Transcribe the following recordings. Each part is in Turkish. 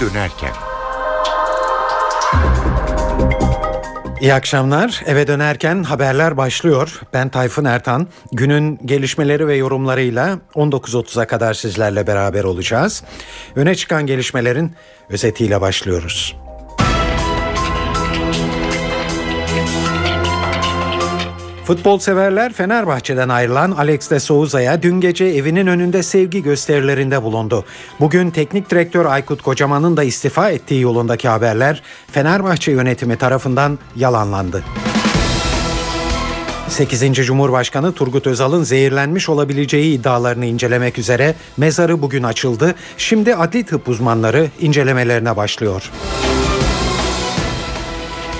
dönerken. İyi akşamlar. Eve dönerken haberler başlıyor. Ben Tayfun Ertan. Günün gelişmeleri ve yorumlarıyla 19.30'a kadar sizlerle beraber olacağız. Öne çıkan gelişmelerin özetiyle başlıyoruz. Futbol severler Fenerbahçe'den ayrılan Alex de Souza'ya dün gece evinin önünde sevgi gösterilerinde bulundu. Bugün teknik direktör Aykut Kocaman'ın da istifa ettiği yolundaki haberler Fenerbahçe yönetimi tarafından yalanlandı. 8. Cumhurbaşkanı Turgut Özal'ın zehirlenmiş olabileceği iddialarını incelemek üzere mezarı bugün açıldı. Şimdi adli tıp uzmanları incelemelerine başlıyor.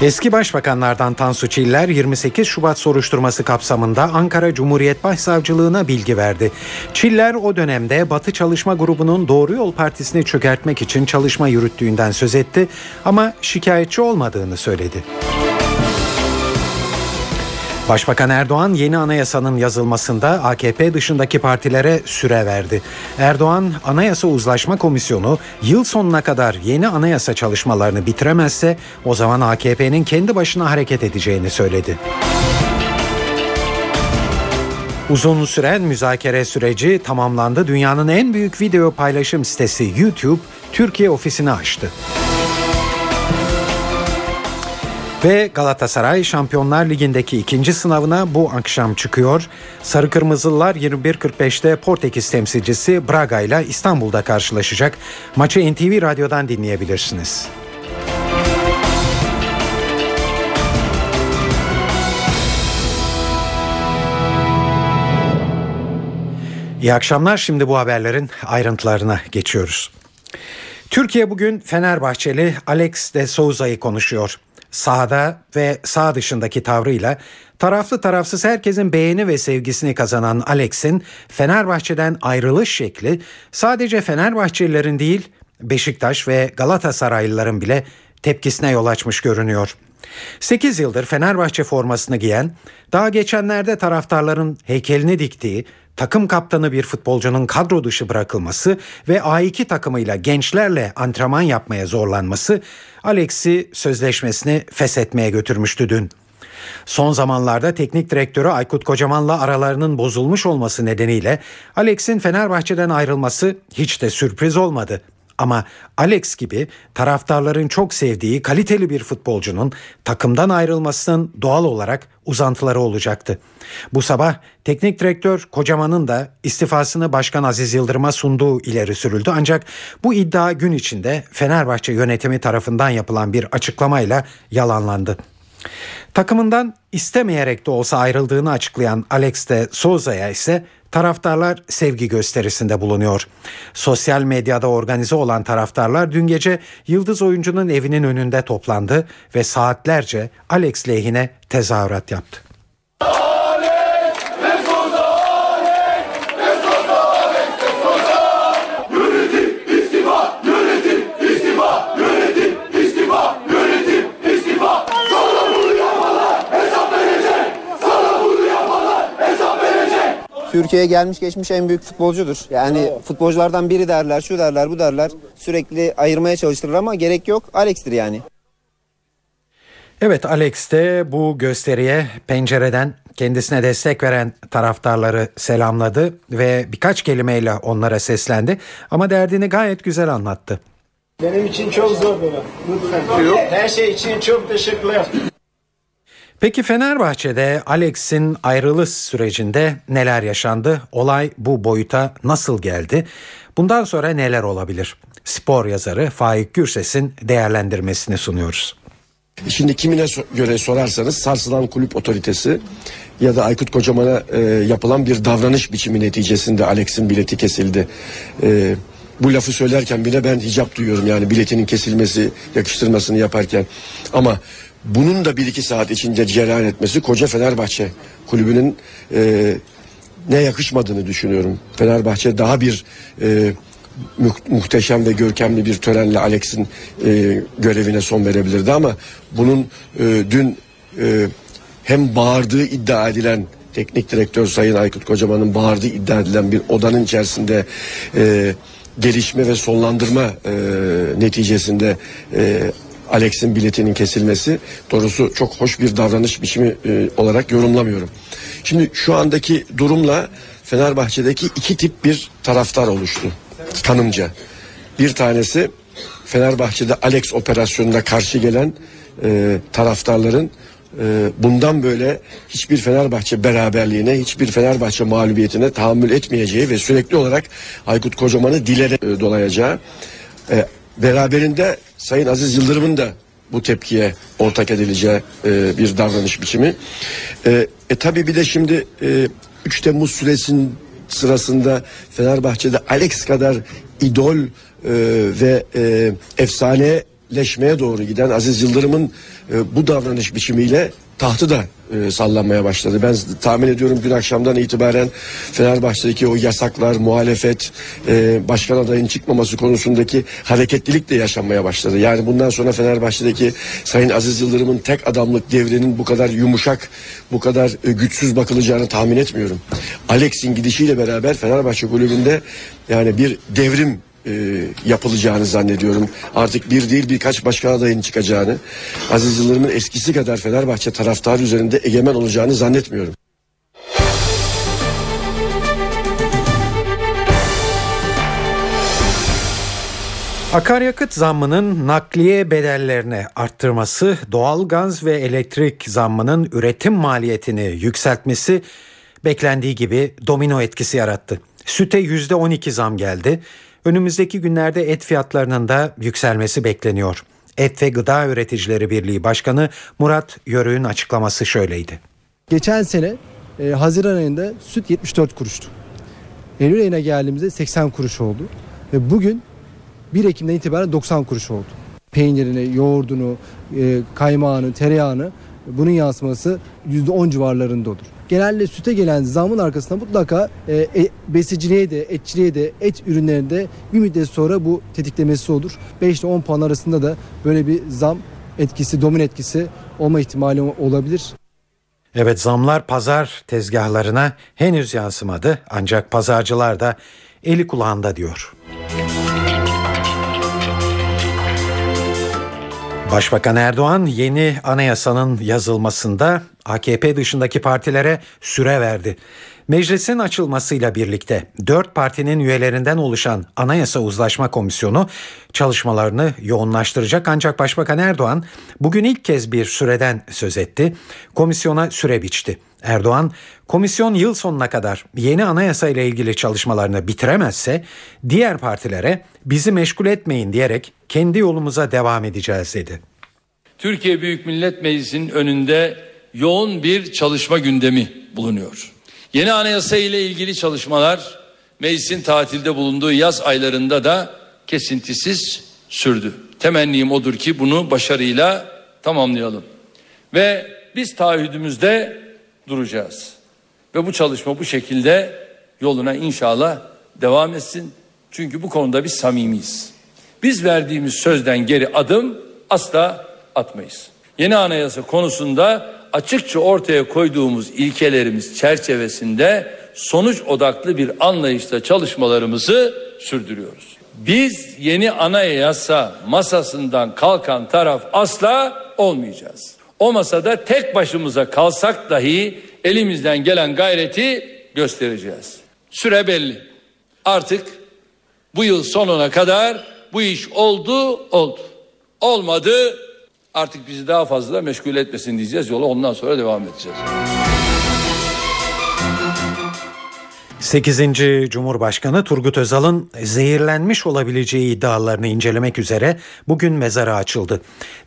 Eski başbakanlardan Tansu Çiller 28 Şubat soruşturması kapsamında Ankara Cumhuriyet Başsavcılığına bilgi verdi. Çiller o dönemde Batı Çalışma Grubu'nun Doğru Yol Partisi'ni çökertmek için çalışma yürüttüğünden söz etti ama şikayetçi olmadığını söyledi. Başbakan Erdoğan yeni anayasanın yazılmasında AKP dışındaki partilere süre verdi. Erdoğan Anayasa Uzlaşma Komisyonu yıl sonuna kadar yeni anayasa çalışmalarını bitiremezse o zaman AKP'nin kendi başına hareket edeceğini söyledi. Uzun süren müzakere süreci tamamlandı. Dünyanın en büyük video paylaşım sitesi YouTube Türkiye ofisini açtı. Ve Galatasaray Şampiyonlar Ligi'ndeki ikinci sınavına bu akşam çıkıyor. Sarı Kırmızılılar 21.45'te Portekiz temsilcisi Braga ile İstanbul'da karşılaşacak. Maçı NTV Radyo'dan dinleyebilirsiniz. İyi akşamlar. Şimdi bu haberlerin ayrıntılarına geçiyoruz. Türkiye bugün Fenerbahçeli Alex de Souza'yı konuşuyor sahada ve sağ dışındaki tavrıyla taraflı tarafsız herkesin beğeni ve sevgisini kazanan Alex'in Fenerbahçe'den ayrılış şekli sadece Fenerbahçelilerin değil Beşiktaş ve Galatasaraylıların bile tepkisine yol açmış görünüyor. 8 yıldır Fenerbahçe formasını giyen, daha geçenlerde taraftarların heykelini diktiği takım kaptanı bir futbolcunun kadro dışı bırakılması ve A2 takımıyla gençlerle antrenman yapmaya zorlanması Alex'i sözleşmesini feshetmeye götürmüştü dün. Son zamanlarda teknik direktörü Aykut Kocaman'la aralarının bozulmuş olması nedeniyle Alex'in Fenerbahçe'den ayrılması hiç de sürpriz olmadı. Ama Alex gibi taraftarların çok sevdiği kaliteli bir futbolcunun takımdan ayrılmasının doğal olarak uzantıları olacaktı. Bu sabah teknik direktör Kocaman'ın da istifasını Başkan Aziz Yıldırım'a sunduğu ileri sürüldü. Ancak bu iddia gün içinde Fenerbahçe yönetimi tarafından yapılan bir açıklamayla yalanlandı. Takımından istemeyerek de olsa ayrıldığını açıklayan Alex de Souza'ya ise taraftarlar sevgi gösterisinde bulunuyor. Sosyal medyada organize olan taraftarlar dün gece Yıldız oyuncunun evinin önünde toplandı ve saatlerce Alex lehine tezahürat yaptı. Türkiye'ye gelmiş geçmiş en büyük futbolcudur. Yani Bravo. futbolculardan biri derler, şu derler, bu derler. Sürekli ayırmaya çalıştırır ama gerek yok. Alex'tir yani. Evet Alex de bu gösteriye pencereden kendisine destek veren taraftarları selamladı ve birkaç kelimeyle onlara seslendi ama derdini gayet güzel anlattı. Benim için çok zor baba. Lütfen. Her şey için çok teşekkürler. Peki Fenerbahçe'de Alex'in ayrılış sürecinde neler yaşandı? Olay bu boyuta nasıl geldi? Bundan sonra neler olabilir? Spor yazarı Faik Gürses'in değerlendirmesini sunuyoruz. Şimdi kimine göre sorarsanız sarsılan kulüp otoritesi ya da Aykut Kocaman'a e, yapılan bir davranış biçimi neticesinde Alex'in bileti kesildi. E, bu lafı söylerken bile ben hicap duyuyorum yani biletinin kesilmesi yakıştırmasını yaparken. Ama bunun da bir iki saat içinde cereyan etmesi koca Fenerbahçe kulübünün e, ne yakışmadığını düşünüyorum. Fenerbahçe daha bir e, muhteşem ve görkemli bir törenle Alex'in e, görevine son verebilirdi ama bunun e, dün e, hem bağırdığı iddia edilen teknik direktör Sayın Aykut Kocaman'ın bağırdığı iddia edilen bir odanın içerisinde e, gelişme ve sonlandırma e, neticesinde e, Alex'in biletinin kesilmesi doğrusu çok hoş bir davranış biçimi e, olarak yorumlamıyorum. Şimdi şu andaki durumla Fenerbahçe'deki iki tip bir taraftar oluştu kanımca. Bir tanesi Fenerbahçe'de Alex operasyonuna karşı gelen e, taraftarların e, bundan böyle hiçbir Fenerbahçe beraberliğine, hiçbir Fenerbahçe mağlubiyetine tahammül etmeyeceği ve sürekli olarak Aykut Kocaman'ı dilere e, dolayacağı e, beraberinde Sayın Aziz Yıldırım'ın da bu tepkiye ortak edileceği e, bir davranış biçimi. E, e tabi bir de şimdi e, 3 Temmuz süresinin sırasında Fenerbahçe'de Alex kadar idol e, ve e, efsaneleşmeye doğru giden Aziz Yıldırım'ın e, bu davranış biçimiyle tahtı da e, sallanmaya başladı. Ben tahmin ediyorum dün akşamdan itibaren Fenerbahçe'deki o yasaklar, muhalefet, e, başkan adayın çıkmaması konusundaki hareketlilik de yaşanmaya başladı. Yani bundan sonra Fenerbahçe'deki Sayın Aziz Yıldırım'ın tek adamlık devrinin bu kadar yumuşak, bu kadar e, güçsüz bakılacağını tahmin etmiyorum. Alex'in gidişiyle beraber Fenerbahçe kulübünde yani bir devrim e, yapılacağını zannediyorum. Artık bir değil birkaç başka adayın çıkacağını, Aziz Yıldırım'ın eskisi kadar Fenerbahçe taraftarı üzerinde egemen olacağını zannetmiyorum. Akaryakıt zammının nakliye bedellerini arttırması, doğal gaz ve elektrik zammının üretim maliyetini yükseltmesi beklendiği gibi domino etkisi yarattı. Süte %12 zam geldi. Önümüzdeki günlerde et fiyatlarının da yükselmesi bekleniyor. Et ve Gıda Üreticileri Birliği Başkanı Murat Yörük'ün açıklaması şöyleydi. Geçen sene e, Haziran ayında süt 74 kuruştu. Eylül ayına geldiğimizde 80 kuruş oldu. Ve bugün 1 Ekim'den itibaren 90 kuruş oldu. Peynirini, yoğurdunu, e, kaymağını, tereyağını bunun yansıması %10 civarlarında olur genelde süte gelen zamın arkasında mutlaka e, e, besiciliğe de etçiliğe de et ürünlerinde bir müddet sonra bu tetiklemesi olur. 5 ile 10 puan arasında da böyle bir zam etkisi, domin etkisi olma ihtimali olabilir. Evet zamlar pazar tezgahlarına henüz yansımadı ancak pazarcılar da eli kulağında diyor. Başbakan Erdoğan yeni anayasanın yazılmasında AKP dışındaki partilere süre verdi. Meclisin açılmasıyla birlikte dört partinin üyelerinden oluşan Anayasa Uzlaşma Komisyonu çalışmalarını yoğunlaştıracak ancak Başbakan Erdoğan bugün ilk kez bir süreden söz etti. Komisyona süre biçti. Erdoğan, komisyon yıl sonuna kadar yeni anayasa ile ilgili çalışmalarını bitiremezse diğer partilere bizi meşgul etmeyin diyerek kendi yolumuza devam edeceğiz dedi. Türkiye Büyük Millet Meclisi'nin önünde yoğun bir çalışma gündemi bulunuyor. Yeni anayasa ile ilgili çalışmalar meclisin tatilde bulunduğu yaz aylarında da kesintisiz sürdü. Temennim odur ki bunu başarıyla tamamlayalım. Ve biz taahhüdümüzde duracağız. Ve bu çalışma bu şekilde yoluna inşallah devam etsin. Çünkü bu konuda biz samimiyiz. Biz verdiğimiz sözden geri adım asla atmayız. Yeni anayasa konusunda açıkça ortaya koyduğumuz ilkelerimiz çerçevesinde sonuç odaklı bir anlayışla çalışmalarımızı sürdürüyoruz. Biz yeni anayasa masasından kalkan taraf asla olmayacağız. O masada tek başımıza kalsak dahi elimizden gelen gayreti göstereceğiz. Süre belli. Artık bu yıl sonuna kadar bu iş oldu, oldu. Olmadı, artık bizi daha fazla meşgul etmesin diyeceğiz. Yola ondan sonra devam edeceğiz. 8. Cumhurbaşkanı Turgut Özal'ın zehirlenmiş olabileceği iddialarını incelemek üzere bugün mezarı açıldı.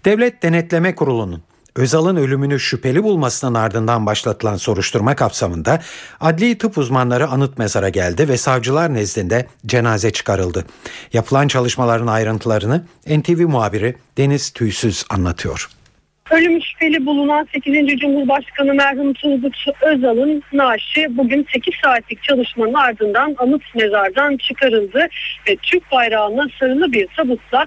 Devlet Denetleme Kurulu'nun Özal'ın ölümünü şüpheli bulmasının ardından başlatılan soruşturma kapsamında adli tıp uzmanları anıt mezara geldi ve savcılar nezdinde cenaze çıkarıldı. Yapılan çalışmaların ayrıntılarını NTV muhabiri Deniz Tüysüz anlatıyor. Ölüm şüpheli bulunan 8. Cumhurbaşkanı merhum Turgut Özal'ın naaşı bugün 8 saatlik çalışmanın ardından anıt mezardan çıkarıldı ve Türk bayrağına sarılı bir tabutla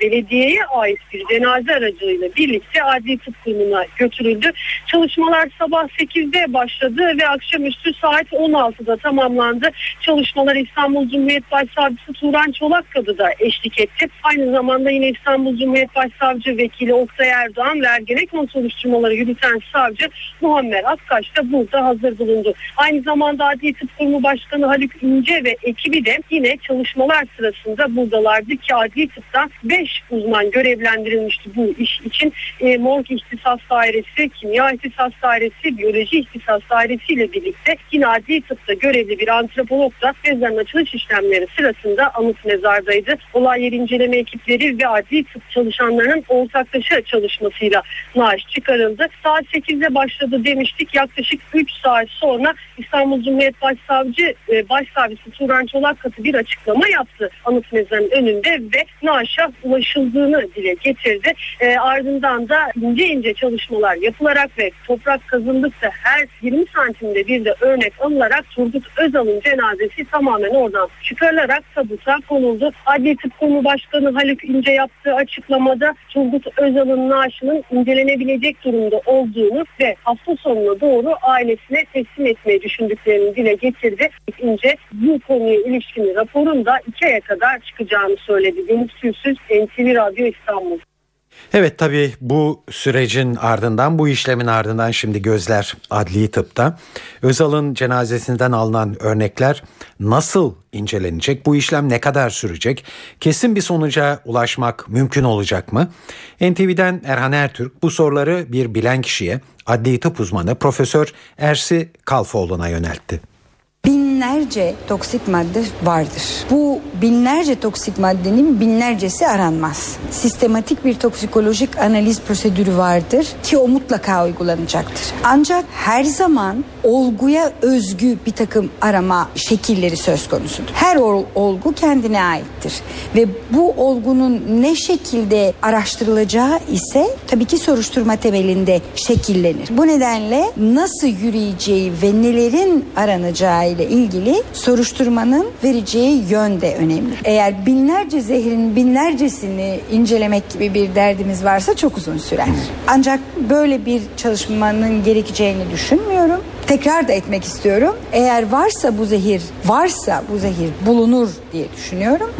belediyeye ait bir cenaze aracıyla birlikte adli tıp kurumuna götürüldü. Çalışmalar sabah 8'de başladı ve akşamüstü saat 16'da tamamlandı. Çalışmalar İstanbul Cumhuriyet Başsavcısı Turan Çolakkadı da eşlik etti. Aynı zamanda yine İstanbul Cumhuriyet Başsavcı Vekili Oktay Erdoğan ve Ergenekon soruşturmaları yürüten savcı Muammer Akkaş da burada hazır bulundu. Aynı zamanda Adli Tıp Kurumu Başkanı Haluk İnce ve ekibi de yine çalışmalar sırasında buradalardı ki Adli Tıp'tan 5 uzman görevlendirilmişti bu iş için. E, morg İhtisas Dairesi, Kimya İhtisas Dairesi, Biyoloji İhtisas Dairesi ile birlikte yine Adli Tıp'ta görevli bir antropolog da mezarın açılış işlemleri sırasında anıt mezardaydı. Olay yeri inceleme ekipleri ve adli tıp çalışanlarının ortaklaşa çalışmasıyla naaş çıkarıldı. Saat 8'de başladı demiştik. Yaklaşık 3 saat sonra İstanbul Cumhuriyet Başsavcı e, Başsavcısı Turan Çolakkatı bir açıklama yaptı anıt mezarın önünde ve naaşa ulaşıldığını dile getirdi. E, ardından da ince ince çalışmalar yapılarak ve toprak kazındıkça her 20 santimde bir de örnek alınarak Turgut Özal'ın cenazesi tamamen oradan çıkarılarak tabuta konuldu. Adli Tıp Kurumu Başkanı Haluk İnce yaptığı açıklamada Turgut Özal'ın naaşının incelenebilecek durumda olduğunu ve hafta sonuna doğru ailesine teslim etmeyi düşündüklerini dile getirdi. İnce bu konuya ilişkin raporun da iki aya kadar çıkacağını söyledi. Tüysüz, NTV Radyo İstanbul. Evet tabii bu sürecin ardından bu işlemin ardından şimdi gözler adli tıpta. Özal'ın cenazesinden alınan örnekler nasıl incelenecek? Bu işlem ne kadar sürecek? Kesin bir sonuca ulaşmak mümkün olacak mı? NTV'den Erhan Ertürk bu soruları bir bilen kişiye adli tıp uzmanı Profesör Ersi Kalfoğlu'na yöneltti binlerce toksik madde vardır. Bu binlerce toksik maddenin binlercesi aranmaz. Sistematik bir toksikolojik analiz prosedürü vardır ki o mutlaka uygulanacaktır. Ancak her zaman olguya özgü bir takım arama şekilleri söz konusudur. Her olgu kendine aittir ve bu olgunun ne şekilde araştırılacağı ise tabii ki soruşturma temelinde şekillenir. Bu nedenle nasıl yürüyeceği ve nelerin aranacağı ile ilgili soruşturmanın vereceği yön de önemli. Eğer binlerce zehrin binlercesini incelemek gibi bir derdimiz varsa çok uzun sürer. Ancak böyle bir çalışmanın gerekeceğini düşünmüyorum. Tekrar da etmek istiyorum. Eğer varsa bu zehir, varsa bu zehir bulunur diye düşünüyorum.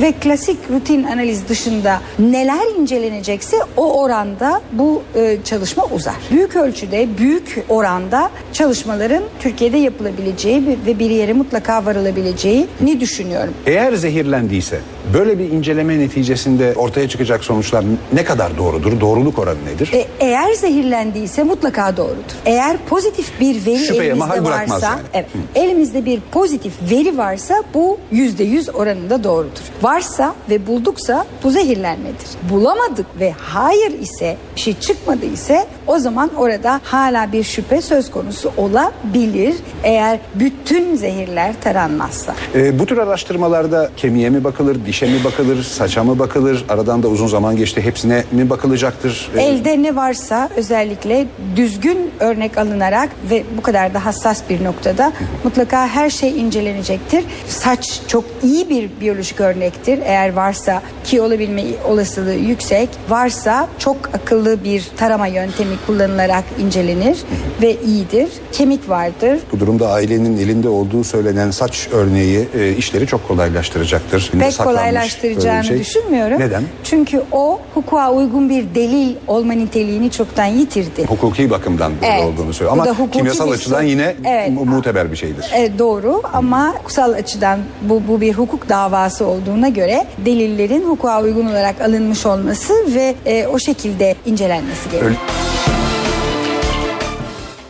Ve klasik rutin analiz dışında neler incelenecekse o oranda bu e, çalışma uzar. Büyük ölçüde, büyük oranda çalışmaların Türkiye'de yapılabileceği ve bir yere mutlaka varılabileceğini düşünüyorum. Eğer zehirlendiyse böyle bir inceleme neticesinde ortaya çıkacak sonuçlar ne kadar doğrudur? Doğruluk oranı nedir? E, eğer zehirlendiyse mutlaka doğrudur. Eğer pozitif bir veri Şüpheye elimizde varsa, yani. evet, elimizde bir pozitif veri varsa bu yüzde yüz oranında doğrudur. Varsa ve bulduksa bu zehirlenmedir. Bulamadık ve hayır ise bir şey çıkmadı ise o zaman orada hala bir şüphe söz konusu olabilir eğer bütün zehirler taranmazsa. E, bu tür araştırmalarda kemiğe mi bakılır, dişe mi bakılır, saça mı bakılır? Aradan da uzun zaman geçti. Hepsine mi bakılacaktır? E, Elde ne varsa özellikle düzgün örnek alınarak ve bu kadar da hassas bir noktada mutlaka her şey incelenecektir. Saç çok iyi bir biyolojik örnektir. Eğer varsa ki olabilme olasılığı yüksek. Varsa çok akıllı bir tarama yöntemi kullanılarak incelenir ve iyidir. Kemik vardır. Bu durumda ailenin elinde olduğu söylenen saç örneği e, işleri çok kolaylaştıracaktır. Pek Saklanmış kolaylaştıracağını bir şey. düşünmüyorum. Neden? Çünkü o hukuka uygun bir delil olma niteliğini çoktan yitirdi. Hukuki bakımdan böyle Evet. olduğunu söylüyor. Ama hukuki kimyasal bir açıdan yine Evet. mu- muteber bir şeydir. E, doğru ama hukuksal açıdan bu, bu bir hukuk davası olduğuna göre delillerin hukuka uygun olarak alınmış olması ve e, o şekilde incelenmesi gerekiyor. Öyle-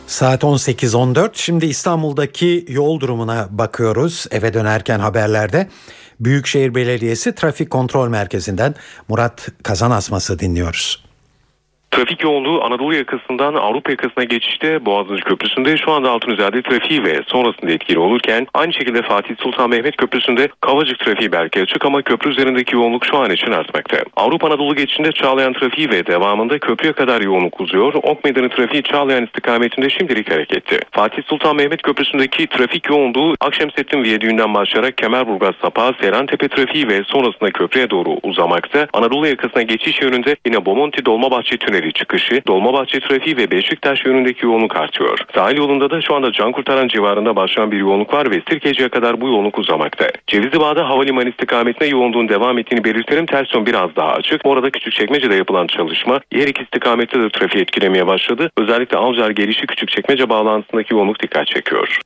Saat 18.14. Şimdi İstanbul'daki yol durumuna bakıyoruz. Eve dönerken haberlerde Büyükşehir Belediyesi Trafik Kontrol Merkezi'nden Murat Kazanasması dinliyoruz. Trafik yoğunluğu Anadolu yakasından Avrupa yakasına geçişte Boğaziçi Köprüsü'nde şu anda Altunizade trafiği ve sonrasında etkili olurken aynı şekilde Fatih Sultan Mehmet Köprüsü'nde Kavacık trafiği belki açık ama köprü üzerindeki yoğunluk şu an için artmakta. Avrupa Anadolu geçişinde Çağlayan trafiği ve devamında köprüye kadar yoğunluk uzuyor. Ok Meydanı trafiği Çağlayan istikametinde şimdilik hareketli. Fatih Sultan Mehmet Köprüsü'ndeki trafik yoğunluğu Akşemsettin Viyadüğü'nden başlayarak Kemerburgaz Sapağı, Seyrantepe trafiği ve sonrasında köprüye doğru uzamakta. Anadolu yakasına geçiş yönünde yine Bomonti Dolmabahçe Tüneli çıkışı, Dolmabahçe trafiği ve Beşiktaş yönündeki yoğunluk artıyor. Sahil yolunda da şu anda Can Kurtaran civarında başlayan bir yoğunluk var ve Sirkeci'ye kadar bu yoğunluk uzamakta. Cevizli Bağ'da havalimanı istikametine yoğunluğun devam ettiğini belirtelim. Ters yön biraz daha açık. Orada Küçükçekmece'de yapılan çalışma yer iki istikamette de trafiği etkilemeye başladı. Özellikle Avcar gelişi Küçükçekmece bağlantısındaki yoğunluk dikkat çekiyor.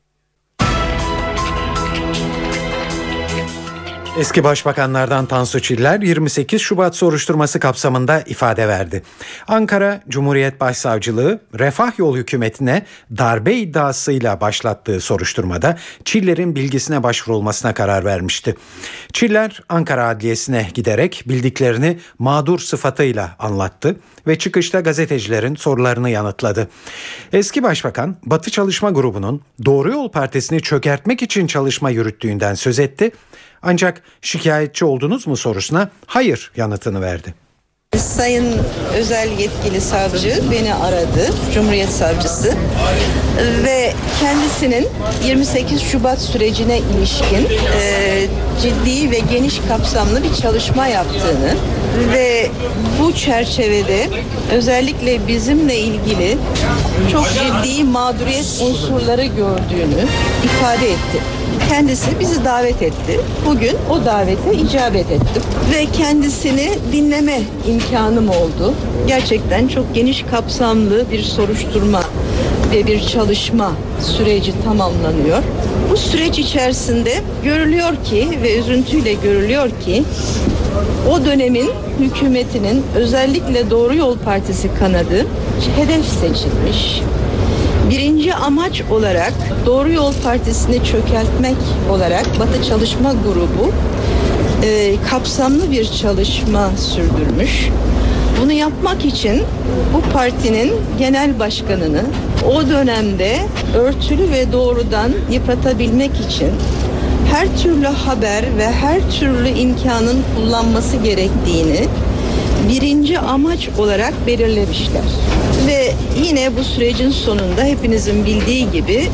Eski başbakanlardan Tansu Çiller 28 Şubat soruşturması kapsamında ifade verdi. Ankara Cumhuriyet Başsavcılığı Refah Yol hükümetine darbe iddiasıyla başlattığı soruşturmada Çiller'in bilgisine başvurulmasına karar vermişti. Çiller Ankara Adliyesi'ne giderek bildiklerini mağdur sıfatıyla anlattı ve çıkışta gazetecilerin sorularını yanıtladı. Eski başbakan Batı Çalışma Grubu'nun Doğru Yol Partisi'ni çökertmek için çalışma yürüttüğünden söz etti. Ancak şikayetçi oldunuz mu sorusuna hayır yanıtını verdi. Sayın özel yetkili savcı beni aradı, Cumhuriyet Savcısı ve kendisinin 28 Şubat sürecine ilişkin e, ciddi ve geniş kapsamlı bir çalışma yaptığını ve bu çerçevede özellikle bizimle ilgili çok ciddi mağduriyet unsurları gördüğünü ifade etti. Kendisi bizi davet etti. Bugün o davete icabet ettim ve kendisini dinleme imkanım oldu. Gerçekten çok geniş kapsamlı bir soruşturma ve bir çalışma süreci tamamlanıyor. Bu süreç içerisinde görülüyor ki ve üzüntüyle görülüyor ki o dönemin hükümetinin özellikle Doğru Yol Partisi kanadı hedef seçilmiş. Birinci amaç olarak Doğru Yol Partisi'ni çökertmek olarak Batı Çalışma Grubu e, kapsamlı bir çalışma sürdürmüş. Bunu yapmak için bu partinin genel başkanını o dönemde örtülü ve doğrudan yıpratabilmek için her türlü haber ve her türlü imkanın kullanması gerektiğini birinci amaç olarak belirlemişler. Ve yine bu sürecin sonunda hepinizin bildiği gibi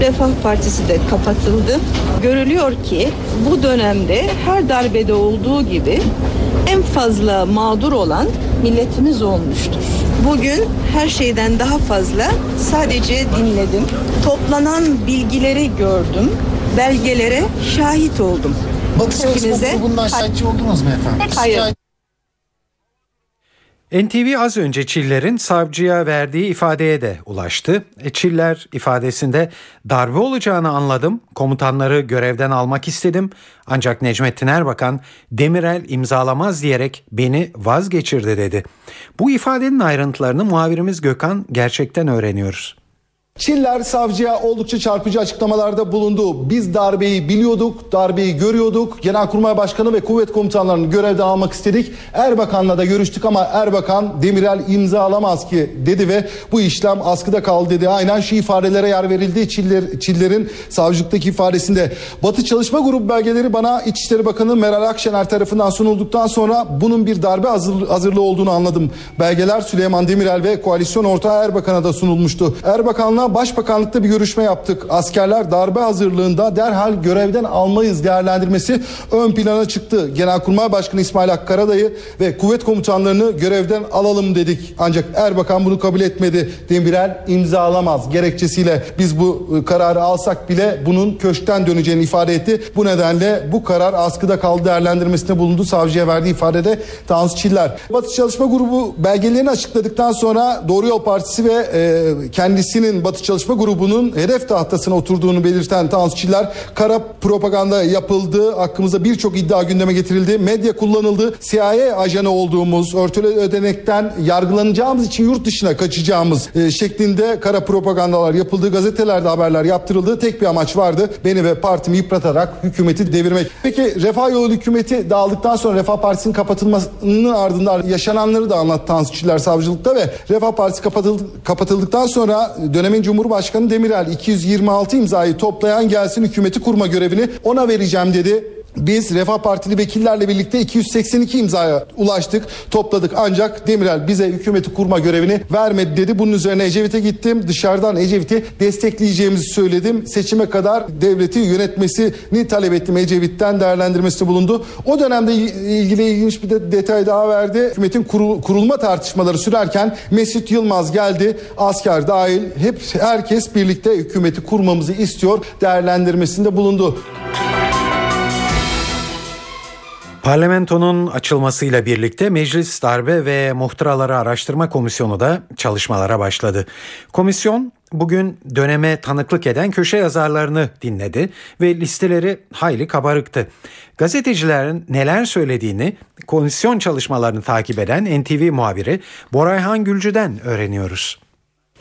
Refah Partisi de kapatıldı. Görülüyor ki bu dönemde her darbede olduğu gibi en fazla mağdur olan milletimiz olmuştur. Bugün her şeyden daha fazla sadece dinledim. Toplanan bilgileri gördüm. Belgelere şahit oldum. Batı Çalışma Grubu'ndan şikayetçi oldunuz mu efendim? Hayır. NTV az önce Çiller'in savcıya verdiği ifadeye de ulaştı. E, Çiller ifadesinde darbe olacağını anladım. Komutanları görevden almak istedim. Ancak Necmettin Erbakan Demirel imzalamaz diyerek beni vazgeçirdi dedi. Bu ifadenin ayrıntılarını muhabirimiz Gökhan gerçekten öğreniyoruz. Çiller savcıya oldukça çarpıcı açıklamalarda bulundu. Biz darbeyi biliyorduk, darbeyi görüyorduk. Genelkurmay Başkanı ve kuvvet komutanlarını görevden almak istedik. Erbakan'la da görüştük ama Erbakan Demirel imzalamaz ki dedi ve bu işlem askıda kaldı dedi. Aynen şu ifadelere yer verildi Çiller, Çiller'in savcılıktaki ifadesinde. Batı Çalışma Grubu belgeleri bana İçişleri Bakanı Meral Akşener tarafından sunulduktan sonra bunun bir darbe hazır, hazırlığı olduğunu anladım. Belgeler Süleyman Demirel ve koalisyon ortağı Erbakan'a da sunulmuştu. Erbakan'la Başbakanlıkta bir görüşme yaptık. Askerler darbe hazırlığında derhal görevden almayız değerlendirmesi ön plana çıktı. Genelkurmay Başkanı İsmail Hakkı Karadayı ve kuvvet komutanlarını görevden alalım dedik. Ancak Erbakan bunu kabul etmedi. Demirel imzalamaz gerekçesiyle biz bu e, kararı alsak bile bunun köşkten döneceğini ifade etti. Bu nedenle bu karar askıda kaldı değerlendirmesinde bulundu. Savcıya verdiği ifadede Tansu Çiller. Batı Çalışma Grubu belgelerini açıkladıktan sonra Doğru Yol Partisi ve e, kendisinin Batı Batı Çalışma Grubu'nun hedef tahtasına oturduğunu belirten Tansu Çiller, kara propaganda yapıldı, hakkımızda birçok iddia gündeme getirildi, medya kullanıldı, CIA ajanı olduğumuz, örtülü ödenekten yargılanacağımız için yurt dışına kaçacağımız e, şeklinde kara propagandalar yapıldı, gazetelerde haberler yaptırıldı. Tek bir amaç vardı, beni ve partimi yıpratarak hükümeti devirmek. Peki Refah Yolu hükümeti dağıldıktan sonra Refah Partisi'nin kapatılmasının ardından yaşananları da anlattı Tansu Çiller savcılıkta ve Refah Partisi kapatıldı, kapatıldıktan sonra dönemin Cumhurbaşkanı Demirel 226 imzayı toplayan gelsin hükümeti kurma görevini ona vereceğim dedi. Biz Refah Partili vekillerle birlikte 282 imzaya ulaştık, topladık ancak Demirel bize hükümeti kurma görevini vermedi dedi. Bunun üzerine Ecevit'e gittim. Dışarıdan Ecevit'i destekleyeceğimizi söyledim. Seçime kadar devleti yönetmesini talep ettim. Ecevit'ten değerlendirmesi bulundu. O dönemde ilgili ilginç bir de detay daha verdi. Hükümetin kurul, kurulma tartışmaları sürerken Mesut Yılmaz geldi. Asker dahil hep herkes birlikte hükümeti kurmamızı istiyor değerlendirmesinde bulundu. Parlamentonun açılmasıyla birlikte Meclis Darbe ve Muhtıraları Araştırma Komisyonu da çalışmalara başladı. Komisyon bugün döneme tanıklık eden köşe yazarlarını dinledi ve listeleri hayli kabarıktı. Gazetecilerin neler söylediğini komisyon çalışmalarını takip eden NTV muhabiri Borayhan Gülcü'den öğreniyoruz.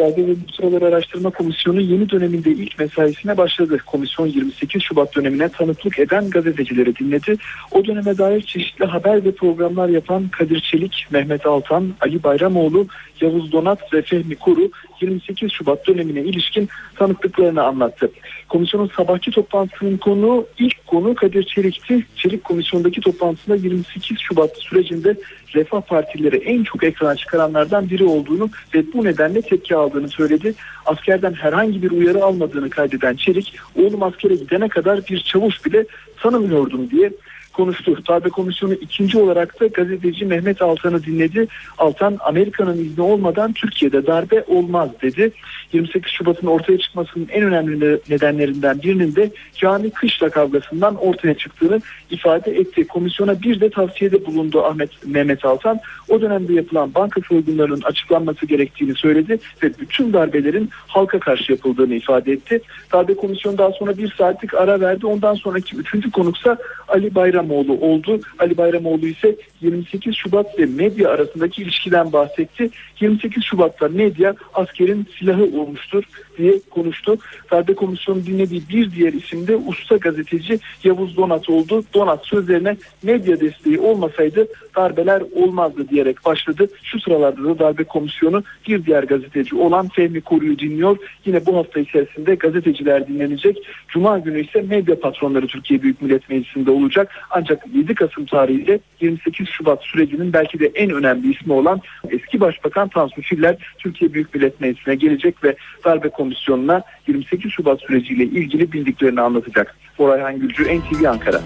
Darbe ve Muhtıraları Araştırma Komisyonu yeni döneminde ilk mesaisine başladı. Komisyon 28 Şubat dönemine tanıklık eden gazetecileri dinledi. O döneme dair çeşitli haber ve programlar yapan Kadir Çelik, Mehmet Altan, Ali Bayramoğlu, Yavuz Donat ve Fehmi Kuru 28 Şubat dönemine ilişkin tanıklıklarını anlattı. Komisyonun sabahki toplantısının konu ilk konu Kadir Çelik'ti. Çelik komisyondaki toplantısında 28 Şubat sürecinde Refah Partileri en çok ekrana çıkaranlardan biri olduğunu ve bu nedenle tepki aldığını söyledi. Askerden herhangi bir uyarı almadığını kaydeden Çelik, oğlum askere gidene kadar bir çavuş bile tanımıyordum diye konuştu. Darbe Komisyonu ikinci olarak da gazeteci Mehmet Altan'ı dinledi. Altan Amerika'nın izni olmadan Türkiye'de darbe olmaz dedi. 28 Şubat'ın ortaya çıkmasının en önemli nedenlerinden birinin de cani kışla kavgasından ortaya çıktığını ifade etti. Komisyona bir de tavsiyede bulundu Ahmet Mehmet Altan. O dönemde yapılan banka soygunlarının açıklanması gerektiğini söyledi ve bütün darbelerin halka karşı yapıldığını ifade etti. Darbe Komisyonu daha sonra bir saatlik ara verdi. Ondan sonraki üçüncü konuksa Ali Bayram Bayramoğlu oldu. Ali Bayramoğlu ise 28 Şubat ve medya arasındaki ilişkiden bahsetti. 28 Şubat'ta medya askerin silahı olmuştur diye konuştu. Darbe komisyonu dinlediği bir diğer isim de usta gazeteci Yavuz Donat oldu. Donat sözlerine medya desteği olmasaydı darbeler olmazdı diyerek başladı. Şu sıralarda da darbe komisyonu bir diğer gazeteci olan Fehmi Koru'yu dinliyor. Yine bu hafta içerisinde gazeteciler dinlenecek. Cuma günü ise medya patronları Türkiye Büyük Millet Meclisi'nde olacak. Ancak 7 Kasım tarihiyle 28 Şubat sürecinin belki de en önemli ismi olan eski Başbakan Tansu Çiller Türkiye Büyük Millet Meclisi'ne gelecek ve darbe komisyonuna 28 Şubat süreciyle ilgili bildiklerini anlatacak. Orayhan Gülcü, NTV Ankara.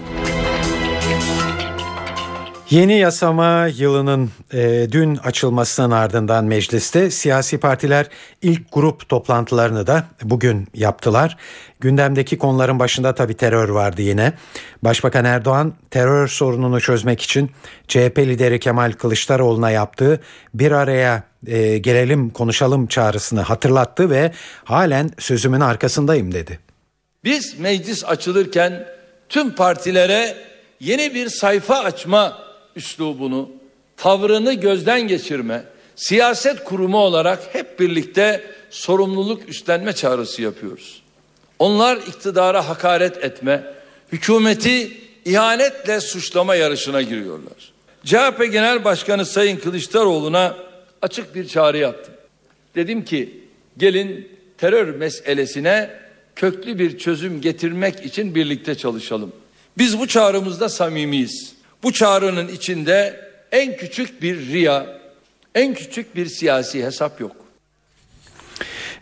Yeni yasama yılının e, dün açılmasının ardından mecliste siyasi partiler ilk grup toplantılarını da bugün yaptılar. Gündemdeki konuların başında tabi terör vardı yine. Başbakan Erdoğan terör sorununu çözmek için CHP lideri Kemal Kılıçdaroğlu'na yaptığı bir araya e, gelelim konuşalım çağrısını hatırlattı ve halen sözümün arkasındayım dedi. Biz meclis açılırken tüm partilere yeni bir sayfa açma üslubunu, tavrını gözden geçirme, siyaset kurumu olarak hep birlikte sorumluluk üstlenme çağrısı yapıyoruz. Onlar iktidara hakaret etme, hükümeti ihanetle suçlama yarışına giriyorlar. CHP Genel Başkanı Sayın Kılıçdaroğlu'na açık bir çağrı yaptım. Dedim ki gelin terör meselesine köklü bir çözüm getirmek için birlikte çalışalım. Biz bu çağrımızda samimiyiz. Bu çağrının içinde en küçük bir riya, en küçük bir siyasi hesap yok.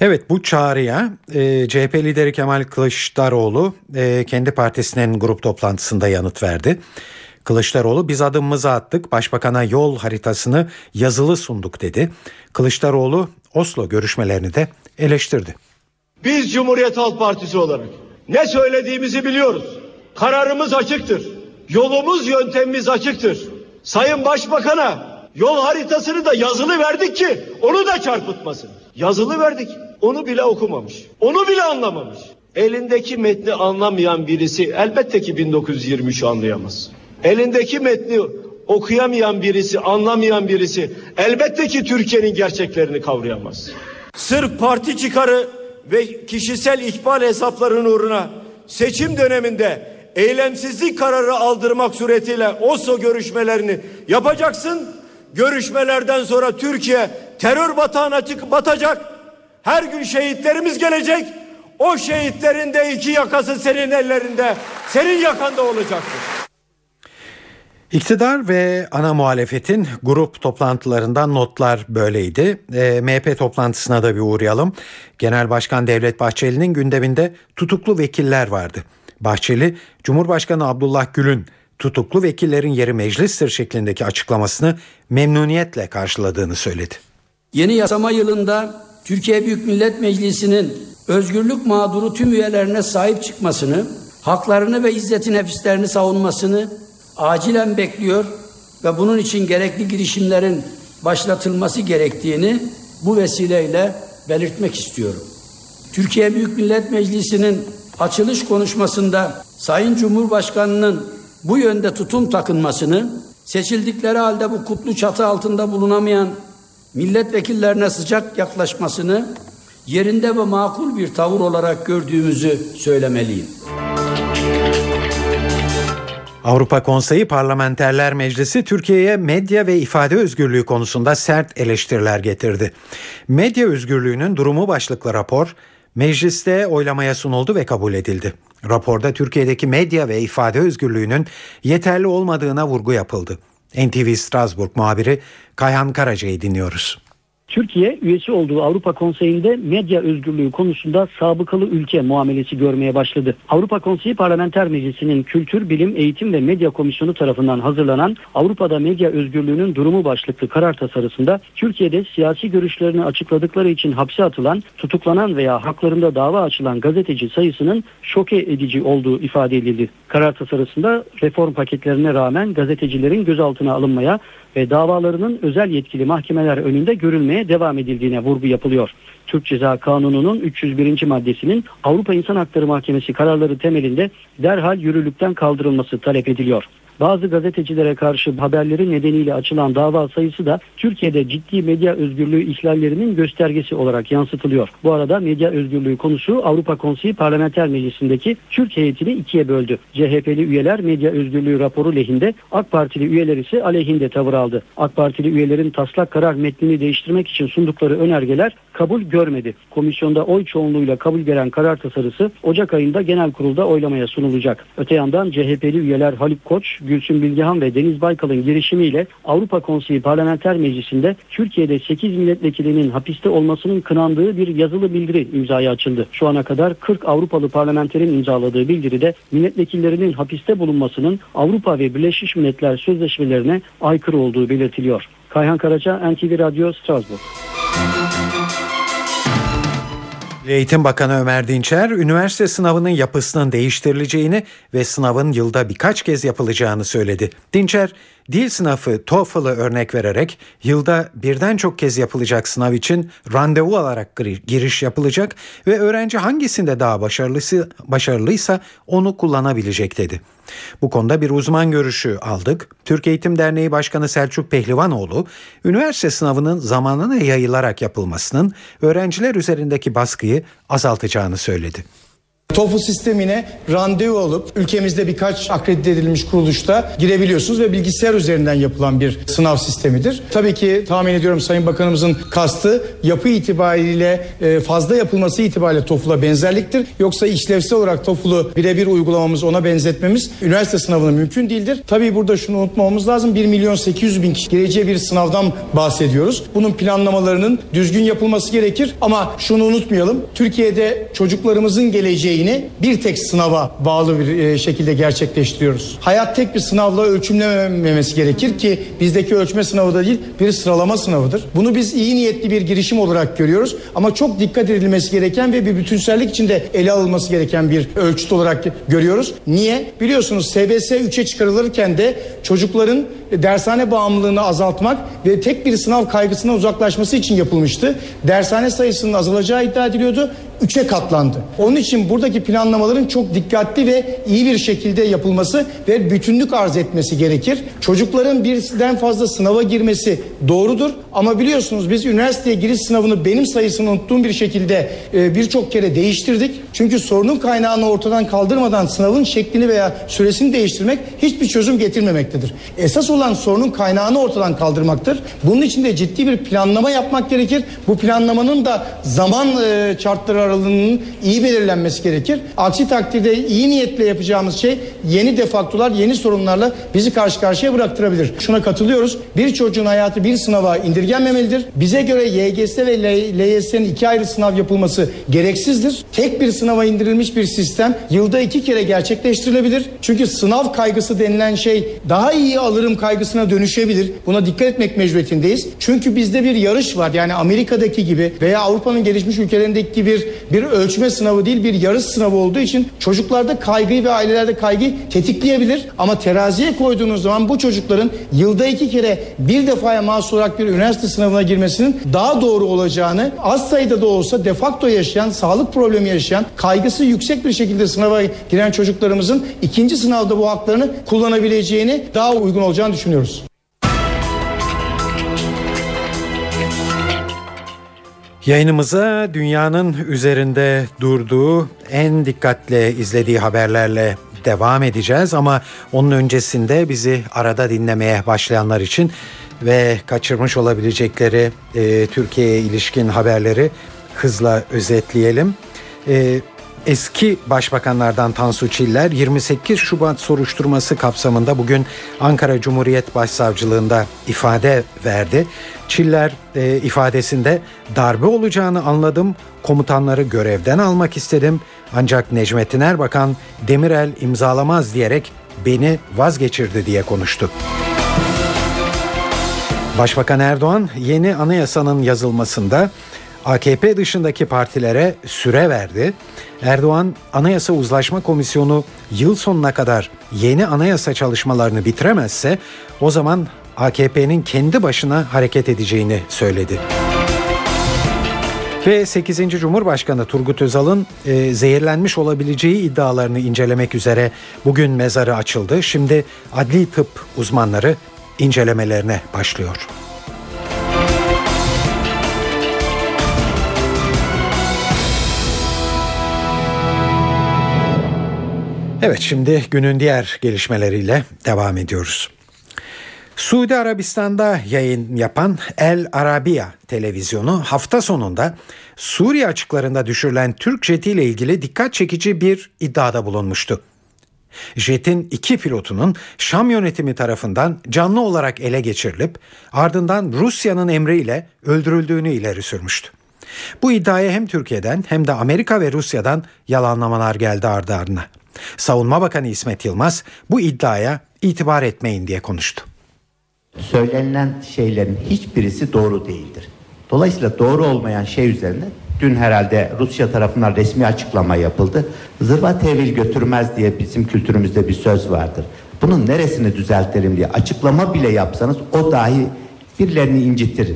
Evet bu çağrıya e, CHP lideri Kemal Kılıçdaroğlu e, kendi partisinin grup toplantısında yanıt verdi. Kılıçdaroğlu biz adımımızı attık başbakana yol haritasını yazılı sunduk dedi. Kılıçdaroğlu Oslo görüşmelerini de eleştirdi. Biz Cumhuriyet Halk Partisi olarak ne söylediğimizi biliyoruz. Kararımız açıktır. Yolumuz yöntemimiz açıktır. Sayın Başbakan'a yol haritasını da yazılı verdik ki onu da çarpıtmasın. Yazılı verdik. onu bile okumamış. Onu bile anlamamış. Elindeki metni anlamayan birisi elbette ki 1923'ü anlayamaz. Elindeki metni okuyamayan birisi, anlamayan birisi elbette ki Türkiye'nin gerçeklerini kavrayamaz. Sırf parti çıkarı ve kişisel ihbar hesapların uğruna seçim döneminde eylemsizlik kararı aldırmak suretiyle Oslo görüşmelerini yapacaksın. Görüşmelerden sonra Türkiye terör batağına çıkıp batacak. Her gün şehitlerimiz gelecek. O şehitlerin de iki yakası senin ellerinde, senin yakanda olacaktır. İktidar ve ana muhalefetin grup toplantılarından notlar böyleydi. E, MHP toplantısına da bir uğrayalım. Genel Başkan Devlet Bahçeli'nin gündeminde tutuklu vekiller vardı. Bahçeli, Cumhurbaşkanı Abdullah Gül'ün tutuklu vekillerin yeri meclistir şeklindeki açıklamasını memnuniyetle karşıladığını söyledi. Yeni yasama yılında Türkiye Büyük Millet Meclisi'nin özgürlük mağduru tüm üyelerine sahip çıkmasını, haklarını ve izzeti nefislerini savunmasını acilen bekliyor ve bunun için gerekli girişimlerin başlatılması gerektiğini bu vesileyle belirtmek istiyorum. Türkiye Büyük Millet Meclisi'nin açılış konuşmasında Sayın Cumhurbaşkanı'nın bu yönde tutum takınmasını, seçildikleri halde bu kutlu çatı altında bulunamayan milletvekillerine sıcak yaklaşmasını yerinde ve makul bir tavır olarak gördüğümüzü söylemeliyim. Avrupa Konseyi Parlamenterler Meclisi Türkiye'ye medya ve ifade özgürlüğü konusunda sert eleştiriler getirdi. Medya özgürlüğünün durumu başlıklı rapor mecliste oylamaya sunuldu ve kabul edildi. Raporda Türkiye'deki medya ve ifade özgürlüğünün yeterli olmadığına vurgu yapıldı. NTV Strasbourg muhabiri Kayhan Karaca'yı dinliyoruz. Türkiye üyesi olduğu Avrupa Konseyi'nde medya özgürlüğü konusunda sabıkalı ülke muamelesi görmeye başladı. Avrupa Konseyi Parlamenter Meclisi'nin Kültür, Bilim, Eğitim ve Medya Komisyonu tarafından hazırlanan Avrupa'da medya özgürlüğünün durumu başlıklı karar tasarısında Türkiye'de siyasi görüşlerini açıkladıkları için hapse atılan, tutuklanan veya haklarında dava açılan gazeteci sayısının şoke edici olduğu ifade edildi. Karar tasarısında reform paketlerine rağmen gazetecilerin gözaltına alınmaya ve davalarının özel yetkili mahkemeler önünde görülmeye devam edildiğine vurgu yapılıyor. Türk Ceza Kanunu'nun 301. maddesinin Avrupa İnsan Hakları Mahkemesi kararları temelinde derhal yürürlükten kaldırılması talep ediliyor. Bazı gazetecilere karşı haberleri nedeniyle açılan dava sayısı da Türkiye'de ciddi medya özgürlüğü ihlallerinin göstergesi olarak yansıtılıyor. Bu arada medya özgürlüğü konusu Avrupa Konseyi Parlamenter Meclisi'ndeki Türk heyetini ikiye böldü. CHP'li üyeler medya özgürlüğü raporu lehinde, AK Partili üyeler ise aleyhinde tavır aldı. AK Partili üyelerin taslak karar metnini değiştirmek için sundukları önergeler kabul görmedi. Komisyonda oy çoğunluğuyla kabul gelen karar tasarısı Ocak ayında genel kurulda oylamaya sunulacak. Öte yandan CHP'li üyeler Haluk Koç, Gülsün Bilgehan ve Deniz Baykal'ın girişimiyle Avrupa Konseyi Parlamenter Meclisi'nde Türkiye'de 8 milletvekilinin hapiste olmasının kınandığı bir yazılı bildiri imzaya açıldı. Şu ana kadar 40 Avrupalı parlamenterin imzaladığı bildiride milletvekillerinin hapiste bulunmasının Avrupa ve Birleşmiş Milletler sözleşmelerine aykırı olduğu belirtiliyor. Kayhan Karaca, NTV Radyo, Strasbourg. Eğitim Bakanı Ömer Dinçer, üniversite sınavının yapısının değiştirileceğini ve sınavın yılda birkaç kez yapılacağını söyledi. Dinçer, dil sınavı TOEFL'ı örnek vererek yılda birden çok kez yapılacak sınav için randevu alarak giriş yapılacak ve öğrenci hangisinde daha başarılısı, başarılıysa onu kullanabilecek dedi. Bu konuda bir uzman görüşü aldık. Türk Eğitim Derneği Başkanı Selçuk Pehlivanoğlu, üniversite sınavının zamanına yayılarak yapılmasının öğrenciler üzerindeki baskıyı azaltacağını söyledi. TOEFL sistemine randevu alıp ülkemizde birkaç akredite edilmiş kuruluşta girebiliyorsunuz ve bilgisayar üzerinden yapılan bir sınav sistemidir. Tabii ki tahmin ediyorum Sayın Bakanımızın kastı yapı itibariyle e, fazla yapılması itibariyle TOEFL'a benzerliktir. Yoksa işlevsel olarak TOEFL'u birebir uygulamamız ona benzetmemiz üniversite sınavına mümkün değildir. Tabii burada şunu unutmamamız lazım 1 milyon 800 bin kişi gireceği bir sınavdan bahsediyoruz. Bunun planlamalarının düzgün yapılması gerekir ama şunu unutmayalım. Türkiye'de çocuklarımızın geleceği geleceğini bir tek sınava bağlı bir e, şekilde gerçekleştiriyoruz. Hayat tek bir sınavla ölçümlememesi gerekir ki bizdeki ölçme sınavı da değil bir sıralama sınavıdır. Bunu biz iyi niyetli bir girişim olarak görüyoruz ama çok dikkat edilmesi gereken ve bir bütünsellik içinde ele alınması gereken bir ölçüt olarak görüyoruz. Niye? Biliyorsunuz SBS 3'e çıkarılırken de çocukların dershane bağımlılığını azaltmak ve tek bir sınav kaygısına uzaklaşması için yapılmıştı. Dershane sayısının azalacağı iddia ediliyordu. Üçe katlandı. Onun için buradaki planlamaların çok dikkatli ve iyi bir şekilde yapılması ve bütünlük arz etmesi gerekir. Çocukların birden fazla sınava girmesi doğrudur ama biliyorsunuz biz üniversiteye giriş sınavını benim sayısını unuttuğum bir şekilde e, birçok kere değiştirdik. Çünkü sorunun kaynağını ortadan kaldırmadan sınavın şeklini veya süresini değiştirmek hiçbir çözüm getirmemektedir. Esas olan sorunun kaynağını ortadan kaldırmaktır. Bunun için de ciddi bir planlama yapmak gerekir. Bu planlamanın da zaman e, şartları aralığının iyi belirlenmesi gerekir. Aksi takdirde iyi niyetle yapacağımız şey yeni defaktolar, yeni sorunlarla bizi karşı karşıya bıraktırabilir. Şuna katılıyoruz. Bir çocuğun hayatı bir sınava indirgenmemelidir. Bize göre YGS ve LYS'nin iki ayrı sınav yapılması gereksizdir. Tek bir sınava indirilmiş bir sistem yılda iki kere gerçekleştirilebilir. Çünkü sınav kaygısı denilen şey daha iyi alırım kaygısına dönüşebilir. Buna dikkat etmek mecburiyetindeyiz. Çünkü bizde bir yarış var. Yani Amerika'daki gibi veya Avrupa'nın gelişmiş ülkelerindeki gibi bir, bir ölçme sınavı değil bir yarış sınavı olduğu için çocuklarda kaygıyı ve ailelerde kaygıyı tetikleyebilir. Ama teraziye koyduğunuz zaman bu çocukların yılda iki kere bir defaya mahsus olarak bir üniversite sınavına girmesinin daha doğru olacağını az sayıda da olsa defakto yaşayan, sağlık problemi yaşayan, kaygısı yüksek bir şekilde sınava giren çocuklarımızın ikinci sınavda bu haklarını kullanabileceğini daha uygun olacağını düşünüyoruz. Yayınımıza dünyanın üzerinde durduğu, en dikkatle izlediği haberlerle devam edeceğiz ama onun öncesinde bizi arada dinlemeye başlayanlar için ve kaçırmış olabilecekleri e, Türkiye'ye ilişkin haberleri hızla özetleyelim. E, Eski başbakanlardan Tansu Çiller 28 Şubat soruşturması kapsamında bugün Ankara Cumhuriyet Başsavcılığında ifade verdi. Çiller e, ifadesinde darbe olacağını anladım, komutanları görevden almak istedim ancak Necmettin Erbakan Demirel imzalamaz diyerek beni vazgeçirdi diye konuştu. Başbakan Erdoğan yeni anayasanın yazılmasında AKP dışındaki partilere süre verdi. Erdoğan Anayasa Uzlaşma Komisyonu yıl sonuna kadar yeni anayasa çalışmalarını bitiremezse o zaman AKP'nin kendi başına hareket edeceğini söyledi. Ve 8. Cumhurbaşkanı Turgut Özal'ın e, zehirlenmiş olabileceği iddialarını incelemek üzere bugün mezarı açıldı. Şimdi adli tıp uzmanları incelemelerine başlıyor. Evet şimdi günün diğer gelişmeleriyle devam ediyoruz. Suudi Arabistan'da yayın yapan El Arabiya televizyonu hafta sonunda Suriye açıklarında düşürülen Türk jeti ile ilgili dikkat çekici bir iddiada bulunmuştu. Jet'in iki pilotunun Şam yönetimi tarafından canlı olarak ele geçirilip ardından Rusya'nın emriyle öldürüldüğünü ileri sürmüştü. Bu iddiaya hem Türkiye'den hem de Amerika ve Rusya'dan yalanlamalar geldi ardı ardına. Savunma Bakanı İsmet Yılmaz bu iddiaya itibar etmeyin diye konuştu. Söylenilen şeylerin hiçbirisi doğru değildir. Dolayısıyla doğru olmayan şey üzerine dün herhalde Rusya tarafından resmi açıklama yapıldı. Zırva tevil götürmez diye bizim kültürümüzde bir söz vardır. Bunun neresini düzeltelim diye açıklama bile yapsanız o dahi birilerini incitir.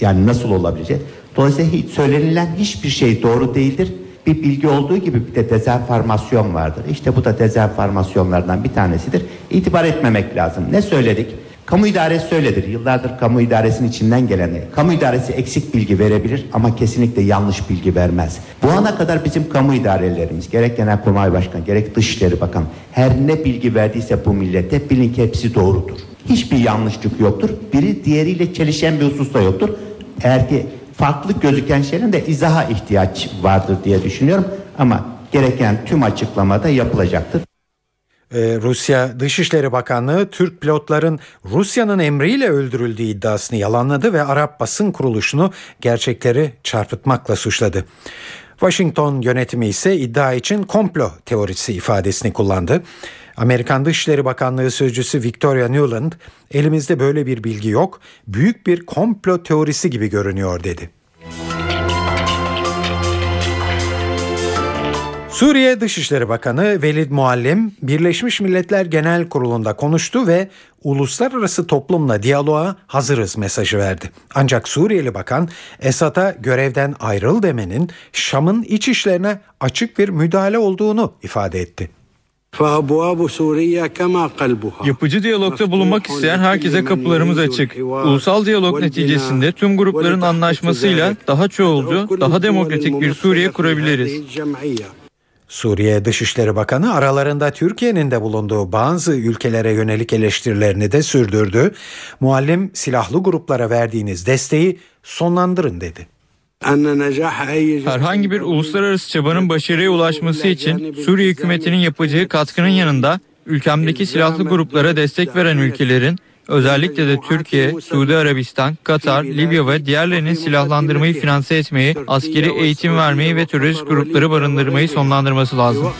Yani nasıl olabilecek? Dolayısıyla hiç, söylenilen hiçbir şey doğru değildir bir bilgi olduğu gibi bir de dezenformasyon vardır. İşte bu da dezenformasyonlardan bir tanesidir. İtibar etmemek lazım. Ne söyledik? Kamu idaresi söyledir. Yıllardır kamu idaresinin içinden geleni. Kamu idaresi eksik bilgi verebilir ama kesinlikle yanlış bilgi vermez. Bu ana kadar bizim kamu idarelerimiz, gerek Genelkurmay Başkanı, gerek Dışişleri Bakanı her ne bilgi verdiyse bu millete bilin ki hepsi doğrudur. Hiçbir yanlışlık yoktur. Biri diğeriyle çelişen bir husus da yoktur. Eğer ki farklı gözüken şeylerin de izaha ihtiyaç vardır diye düşünüyorum. Ama gereken tüm açıklamada yapılacaktır. Ee, Rusya Dışişleri Bakanlığı Türk pilotların Rusya'nın emriyle öldürüldüğü iddiasını yalanladı ve Arap basın kuruluşunu gerçekleri çarpıtmakla suçladı. Washington yönetimi ise iddia için komplo teorisi ifadesini kullandı. Amerikan Dışişleri Bakanlığı Sözcüsü Victoria Newland, elimizde böyle bir bilgi yok, büyük bir komplo teorisi gibi görünüyor dedi. Suriye Dışişleri Bakanı Velid Muallim Birleşmiş Milletler Genel Kurulu'nda konuştu ve uluslararası toplumla diyaloğa hazırız mesajı verdi. Ancak Suriyeli Bakan Esad'a görevden ayrıl demenin Şam'ın iç işlerine açık bir müdahale olduğunu ifade etti. Yapıcı diyalogda bulunmak isteyen herkese kapılarımız açık. Ulusal diyalog neticesinde tüm grupların anlaşmasıyla daha çoğulcu, daha demokratik bir Suriye kurabiliriz. Suriye Dışişleri Bakanı aralarında Türkiye'nin de bulunduğu bazı ülkelere yönelik eleştirilerini de sürdürdü. Muallim silahlı gruplara verdiğiniz desteği sonlandırın dedi. Herhangi bir uluslararası çabanın başarıya ulaşması için Suriye hükümetinin yapacağı katkının yanında ülkemdeki silahlı gruplara destek veren ülkelerin özellikle de Türkiye, Suudi Arabistan, Katar, Libya ve diğerlerinin silahlandırmayı finanse etmeyi, askeri eğitim vermeyi ve terörist grupları barındırmayı sonlandırması lazım.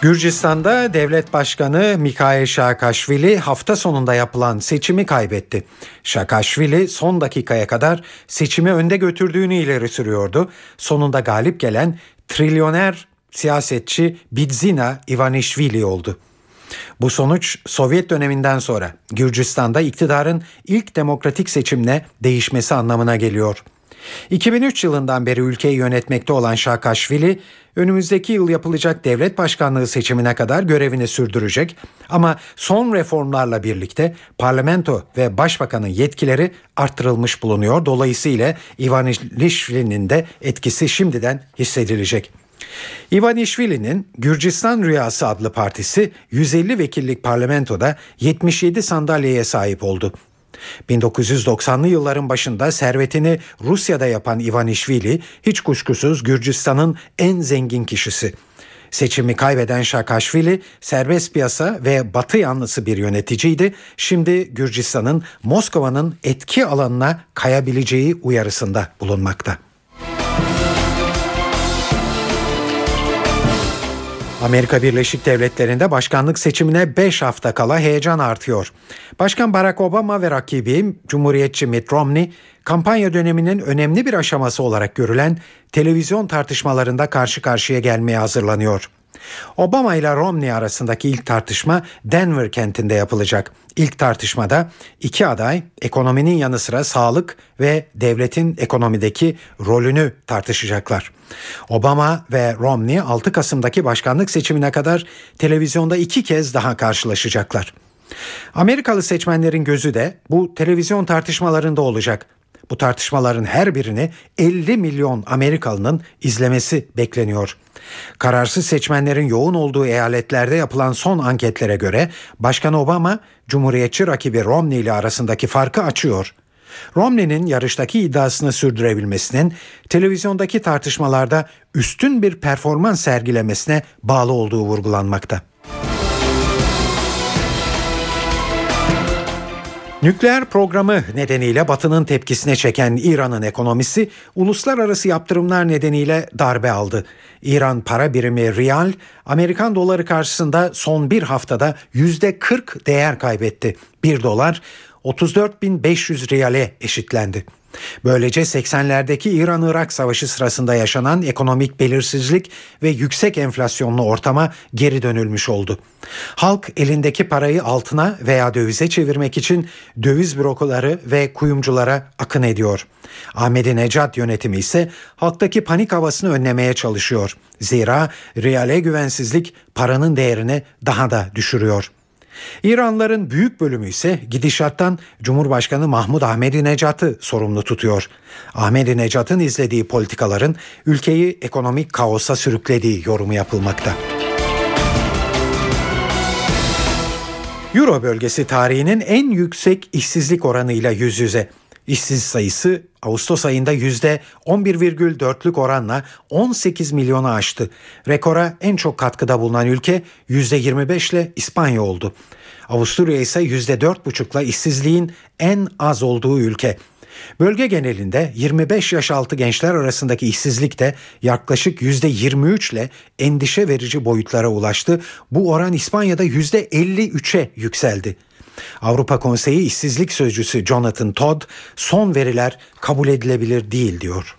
Gürcistan'da devlet başkanı Mikhail Saakashvili hafta sonunda yapılan seçimi kaybetti. Saakashvili son dakikaya kadar seçimi önde götürdüğünü ileri sürüyordu. Sonunda galip gelen trilyoner siyasetçi Bidzina Ivanishvili oldu. Bu sonuç Sovyet döneminden sonra Gürcistan'da iktidarın ilk demokratik seçimle değişmesi anlamına geliyor. 2003 yılından beri ülkeyi yönetmekte olan Saakashvili önümüzdeki yıl yapılacak devlet başkanlığı seçimine kadar görevini sürdürecek ama son reformlarla birlikte parlamento ve başbakanın yetkileri arttırılmış bulunuyor. Dolayısıyla Ivanishvili'nin de etkisi şimdiden hissedilecek. Ivanishvili'nin Gürcistan Rüyası adlı partisi 150 vekillik parlamentoda 77 sandalyeye sahip oldu. 1990'lı yılların başında servetini Rusya'da yapan Ivanishvili hiç kuşkusuz Gürcistan'ın en zengin kişisi. Seçimi kaybeden Şakaşvili serbest piyasa ve batı yanlısı bir yöneticiydi. Şimdi Gürcistan'ın Moskova'nın etki alanına kayabileceği uyarısında bulunmakta. Amerika Birleşik Devletleri'nde başkanlık seçimine 5 hafta kala heyecan artıyor. Başkan Barack Obama ve rakibi Cumhuriyetçi Mitt Romney kampanya döneminin önemli bir aşaması olarak görülen televizyon tartışmalarında karşı karşıya gelmeye hazırlanıyor. Obama ile Romney arasındaki ilk tartışma Denver kentinde yapılacak. İlk tartışmada iki aday ekonominin yanı sıra sağlık ve devletin ekonomideki rolünü tartışacaklar. Obama ve Romney 6 Kasım'daki başkanlık seçimine kadar televizyonda iki kez daha karşılaşacaklar. Amerikalı seçmenlerin gözü de bu televizyon tartışmalarında olacak. Bu tartışmaların her birini 50 milyon Amerikalının izlemesi bekleniyor. Kararsız seçmenlerin yoğun olduğu eyaletlerde yapılan son anketlere göre Başkan Obama Cumhuriyetçi rakibi Romney ile arasındaki farkı açıyor. Romney'nin yarıştaki iddiasını sürdürebilmesinin televizyondaki tartışmalarda üstün bir performans sergilemesine bağlı olduğu vurgulanmakta. Nükleer programı nedeniyle Batı'nın tepkisine çeken İran'ın ekonomisi uluslararası yaptırımlar nedeniyle darbe aldı. İran para birimi riyal Amerikan doları karşısında son bir haftada yüzde 40 değer kaybetti. Bir dolar 34.500 riyale eşitlendi. Böylece 80'lerdeki İran-Irak savaşı sırasında yaşanan ekonomik belirsizlik ve yüksek enflasyonlu ortama geri dönülmüş oldu. Halk elindeki parayı altına veya dövize çevirmek için döviz bürokoları ve kuyumculara akın ediyor. Ahmedi Necat yönetimi ise halktaki panik havasını önlemeye çalışıyor. Zira reale güvensizlik paranın değerini daha da düşürüyor. İranların büyük bölümü ise gidişattan Cumhurbaşkanı Mahmud Ahmedi Necat'ı sorumlu tutuyor. Ahmedi Necat'ın izlediği politikaların ülkeyi ekonomik kaosa sürüklediği yorumu yapılmakta. Euro bölgesi tarihinin en yüksek işsizlik oranıyla yüz yüze. İşsiz sayısı Ağustos ayında %11,4'lük oranla 18 milyonu aştı. Rekora en çok katkıda bulunan ülke %25 ile İspanya oldu. Avusturya ise %4,5'la işsizliğin en az olduğu ülke. Bölge genelinde 25 yaş altı gençler arasındaki işsizlik de yaklaşık %23 ile endişe verici boyutlara ulaştı. Bu oran İspanya'da %53'e yükseldi. Avrupa Konseyi işsizlik sözcüsü Jonathan Todd son veriler kabul edilebilir değil diyor.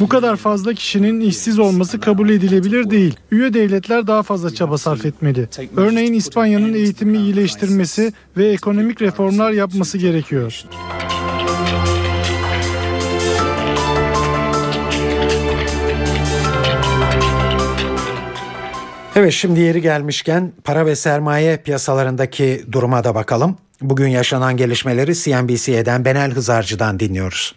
Bu kadar fazla kişinin işsiz olması kabul edilebilir değil. Üye devletler daha fazla çaba sarf etmeli. Örneğin İspanya'nın eğitimi iyileştirmesi ve ekonomik reformlar yapması gerekiyor. Evet şimdi yeri gelmişken para ve sermaye piyasalarındaki duruma da bakalım. Bugün yaşanan gelişmeleri CNBC'den Benel Hızarcı'dan dinliyoruz.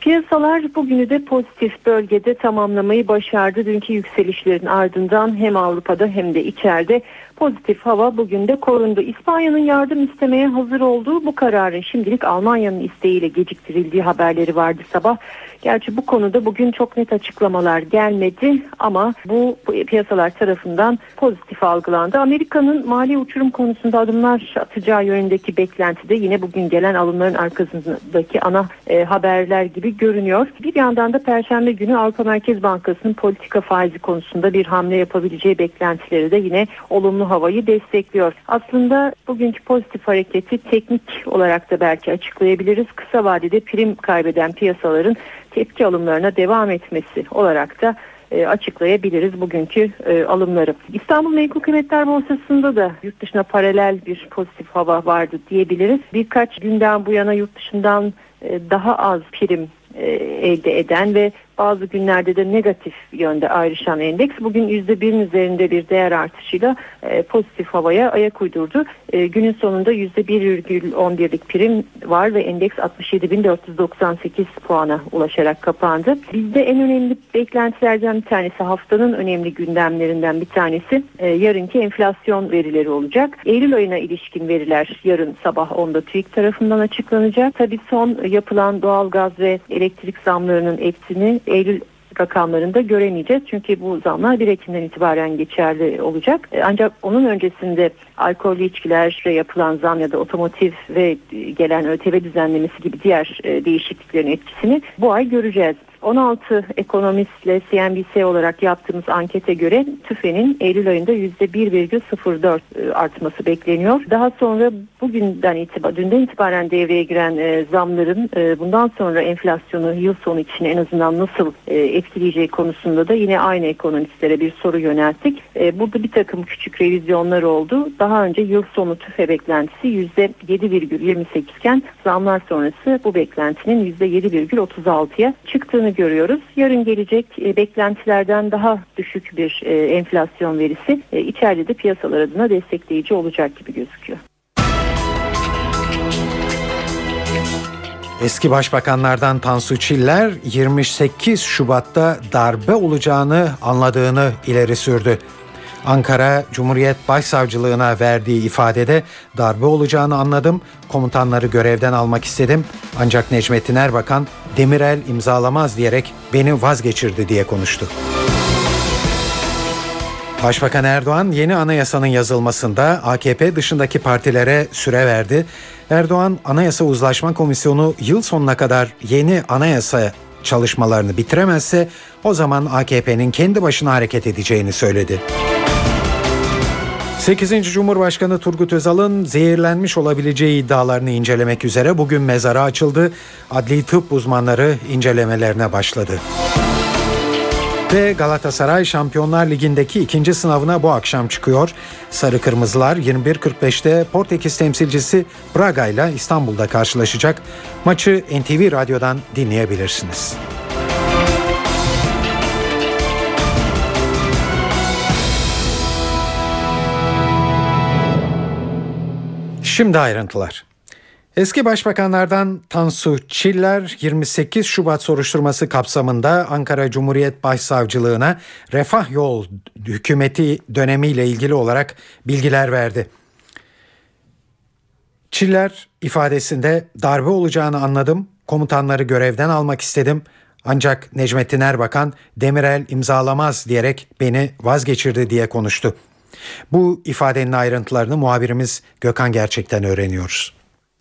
Piyasalar bugünü de pozitif bölgede tamamlamayı başardı. Dünkü yükselişlerin ardından hem Avrupa'da hem de içeride pozitif hava bugün de korundu. İspanya'nın yardım istemeye hazır olduğu bu kararın şimdilik Almanya'nın isteğiyle geciktirildiği haberleri vardı sabah. Gerçi bu konuda bugün çok net açıklamalar gelmedi ama bu piyasalar tarafından pozitif algılandı. Amerika'nın mali uçurum konusunda adımlar atacağı yönündeki beklenti de yine bugün gelen alımların arkasındaki ana e, haberler gibi görünüyor. Bir yandan da Perşembe günü Avrupa Merkez Bankası'nın politika faizi konusunda bir hamle yapabileceği beklentileri de yine olumlu havayı destekliyor. Aslında bugünkü pozitif hareketi teknik olarak da belki açıklayabiliriz. Kısa vadede prim kaybeden piyasaların tepki alımlarına devam etmesi olarak da e, açıklayabiliriz bugünkü e, alımları. İstanbul Menkul Kıymetler Borsası'nda da yurt dışına paralel bir pozitif hava vardı diyebiliriz. Birkaç günden bu yana yurt dışından e, daha az prim elde eden ve bazı günlerde de negatif yönde ayrışan endeks bugün %1'in üzerinde bir değer artışıyla e, pozitif havaya ayak uydurdu. E, günün sonunda %1,11'lik prim var ve endeks 67.498 puana ulaşarak kapandı. Bizde en önemli beklentilerden bir tanesi haftanın önemli gündemlerinden bir tanesi e, yarınki enflasyon verileri olacak. Eylül ayına ilişkin veriler yarın sabah 10'da TÜİK tarafından açıklanacak. Tabii son yapılan doğalgaz ve elektrik zamlarının etkisini Eylül rakamlarında göremeyeceğiz. Çünkü bu zamlar 1 Ekim'den itibaren geçerli olacak. E, ancak onun öncesinde alkollü içkilere yapılan zam ya da otomotiv ve gelen ÖTV düzenlemesi gibi diğer e, değişikliklerin etkisini bu ay göreceğiz. 16 ekonomistle CNBC olarak yaptığımız ankete göre TÜFE'nin Eylül ayında %1,04 e, artması bekleniyor. Daha sonra bugünden itibaren, dünden itibaren devreye giren e, zamların e, bundan sonra enflasyonu yıl sonu için en azından nasıl etkileyeceği konusunda da yine aynı ekonomistlere bir soru yönelttik. Burada bir takım küçük revizyonlar oldu. Daha önce yıl sonu TÜFE beklentisi %7,28 iken zamlar sonrası bu beklentinin %7,36'ya çıktığını arttığını görüyoruz. Yarın gelecek e, beklentilerden daha düşük bir e, enflasyon verisi e, içeride de piyasalar adına destekleyici olacak gibi gözüküyor. Eski başbakanlardan Tansu Çiller 28 Şubat'ta darbe olacağını anladığını ileri sürdü. Ankara Cumhuriyet Başsavcılığına verdiği ifadede darbe olacağını anladım. Komutanları görevden almak istedim. Ancak Necmettin Erbakan Demirel imzalamaz diyerek beni vazgeçirdi diye konuştu. Başbakan Erdoğan yeni anayasanın yazılmasında AKP dışındaki partilere süre verdi. Erdoğan Anayasa Uzlaşma Komisyonu yıl sonuna kadar yeni anayasa çalışmalarını bitiremezse o zaman AKP'nin kendi başına hareket edeceğini söyledi. 8. Cumhurbaşkanı Turgut Özal'ın zehirlenmiş olabileceği iddialarını incelemek üzere bugün mezara açıldı. Adli tıp uzmanları incelemelerine başladı. Ve Galatasaray Şampiyonlar Ligi'ndeki ikinci sınavına bu akşam çıkıyor. Sarı Kırmızılar 21.45'te Portekiz temsilcisi Braga ile İstanbul'da karşılaşacak. Maçı NTV Radyo'dan dinleyebilirsiniz. Şimdi ayrıntılar. Eski başbakanlardan Tansu Çiller 28 Şubat soruşturması kapsamında Ankara Cumhuriyet Başsavcılığına Refah Yol hükümeti dönemiyle ilgili olarak bilgiler verdi. Çiller ifadesinde darbe olacağını anladım, komutanları görevden almak istedim ancak Necmettin Erbakan Demirel imzalamaz diyerek beni vazgeçirdi diye konuştu. Bu ifadenin ayrıntılarını muhabirimiz Gökhan Gerçek'ten öğreniyoruz.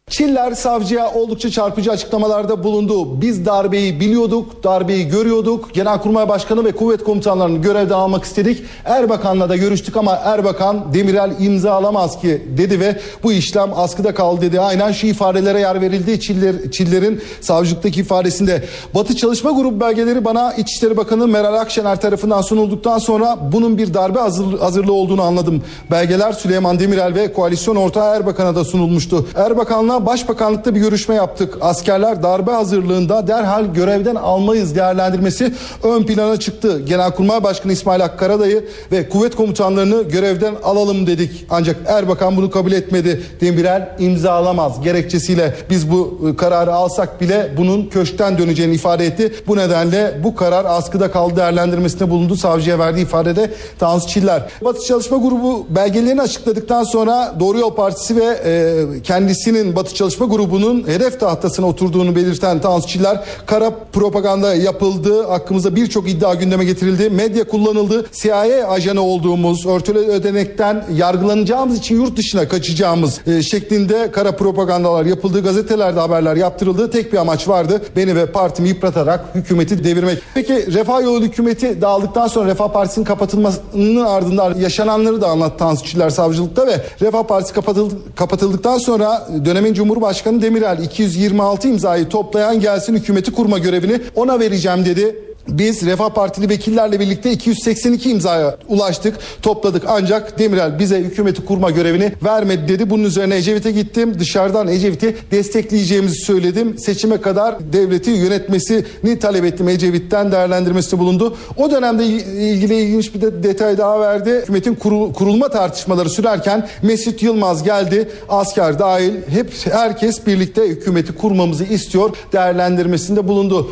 Çiller savcıya oldukça çarpıcı açıklamalarda bulundu. Biz darbeyi biliyorduk, darbeyi görüyorduk. Genelkurmay Başkanı ve kuvvet komutanlarını görevden almak istedik. Erbakan'la da görüştük ama Erbakan Demirel imzalamaz ki dedi ve bu işlem askıda kaldı dedi. Aynen şu ifadelere yer verildi Çiller, Çiller'in savcılıktaki ifadesinde. Batı Çalışma Grubu belgeleri bana İçişleri Bakanı Meral Akşener tarafından sunulduktan sonra bunun bir darbe hazır, hazırlığı olduğunu anladım. Belgeler Süleyman Demirel ve koalisyon ortağı Erbakan'a da sunulmuştu. Erbakan'la Başbakanlıkta bir görüşme yaptık. Askerler darbe hazırlığında derhal görevden almayız değerlendirmesi ön plana çıktı. Genelkurmay Başkanı İsmail Hakkı Karadayı ve kuvvet komutanlarını görevden alalım dedik. Ancak Erbakan bunu kabul etmedi. Demirel imzalamaz gerekçesiyle biz bu e, kararı alsak bile bunun köşkten döneceğini ifade etti. Bu nedenle bu karar askıda kaldı değerlendirmesinde bulundu. Savcıya verdiği ifadede Tansu Çiller. Batı Çalışma Grubu belgelerini açıkladıktan sonra Doğru Yol Partisi ve e, kendisinin Batı Çalışma Grubu'nun hedef tahtasına oturduğunu belirten Tansu Çiller, kara propaganda yapıldı, hakkımıza birçok iddia gündeme getirildi, medya kullanıldı, CIA ajanı olduğumuz, örtülü ödenekten yargılanacağımız için yurt dışına kaçacağımız e, şeklinde kara propagandalar yapıldı, gazetelerde haberler yaptırıldı. Tek bir amaç vardı, beni ve partimi yıpratarak hükümeti devirmek. Peki Refah Yolu hükümeti dağıldıktan sonra Refah Partisi'nin kapatılmasının ardından yaşananları da anlattı Tansu Çiller savcılıkta ve Refah Partisi kapatıldı, kapatıldıktan sonra dönemin Cumhurbaşkanı Demirel 226 imzayı toplayan gelsin hükümeti kurma görevini ona vereceğim dedi. Biz Refah Partili vekillerle birlikte 282 imzaya ulaştık, topladık. Ancak Demirel bize hükümeti kurma görevini vermedi dedi. Bunun üzerine Ecevit'e gittim. Dışarıdan Ecevit'i destekleyeceğimizi söyledim. Seçime kadar devleti yönetmesini talep ettim. Ecevit'ten değerlendirmesi bulundu. O dönemde ilgili ilginç bir de detay daha verdi. Hükümetin kurul, kurulma tartışmaları sürerken Mesut Yılmaz geldi. Asker dahil hep herkes birlikte hükümeti kurmamızı istiyor değerlendirmesinde bulundu.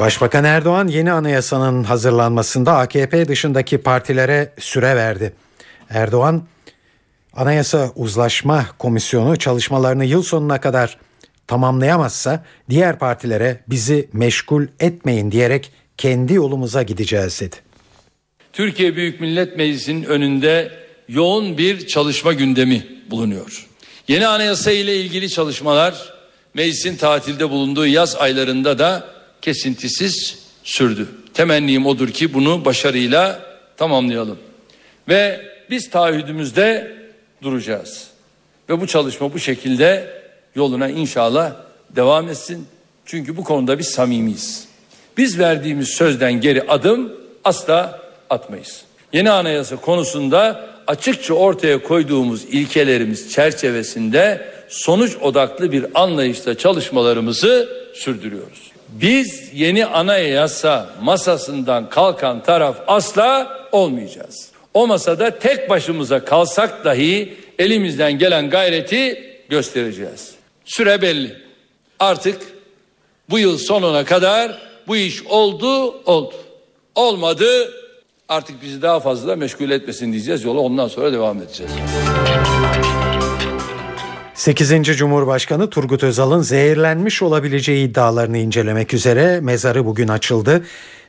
Başbakan Erdoğan yeni anayasanın hazırlanmasında AKP dışındaki partilere süre verdi. Erdoğan, Anayasa Uzlaşma Komisyonu çalışmalarını yıl sonuna kadar tamamlayamazsa diğer partilere bizi meşgul etmeyin diyerek kendi yolumuza gideceğiz dedi. Türkiye Büyük Millet Meclisi'nin önünde yoğun bir çalışma gündemi bulunuyor. Yeni anayasa ile ilgili çalışmalar meclisin tatilde bulunduğu yaz aylarında da kesintisiz sürdü. Temennim odur ki bunu başarıyla tamamlayalım. Ve biz taahhüdümüzde duracağız. Ve bu çalışma bu şekilde yoluna inşallah devam etsin. Çünkü bu konuda biz samimiyiz. Biz verdiğimiz sözden geri adım asla atmayız. Yeni anayasa konusunda açıkça ortaya koyduğumuz ilkelerimiz çerçevesinde sonuç odaklı bir anlayışla çalışmalarımızı sürdürüyoruz. Biz yeni anayasa masasından kalkan taraf asla olmayacağız. O masada tek başımıza kalsak dahi elimizden gelen gayreti göstereceğiz. Süre belli. Artık bu yıl sonuna kadar bu iş oldu, oldu. Olmadı artık bizi daha fazla meşgul etmesin diyeceğiz. Yola ondan sonra devam edeceğiz. 8. Cumhurbaşkanı Turgut Özal'ın zehirlenmiş olabileceği iddialarını incelemek üzere mezarı bugün açıldı.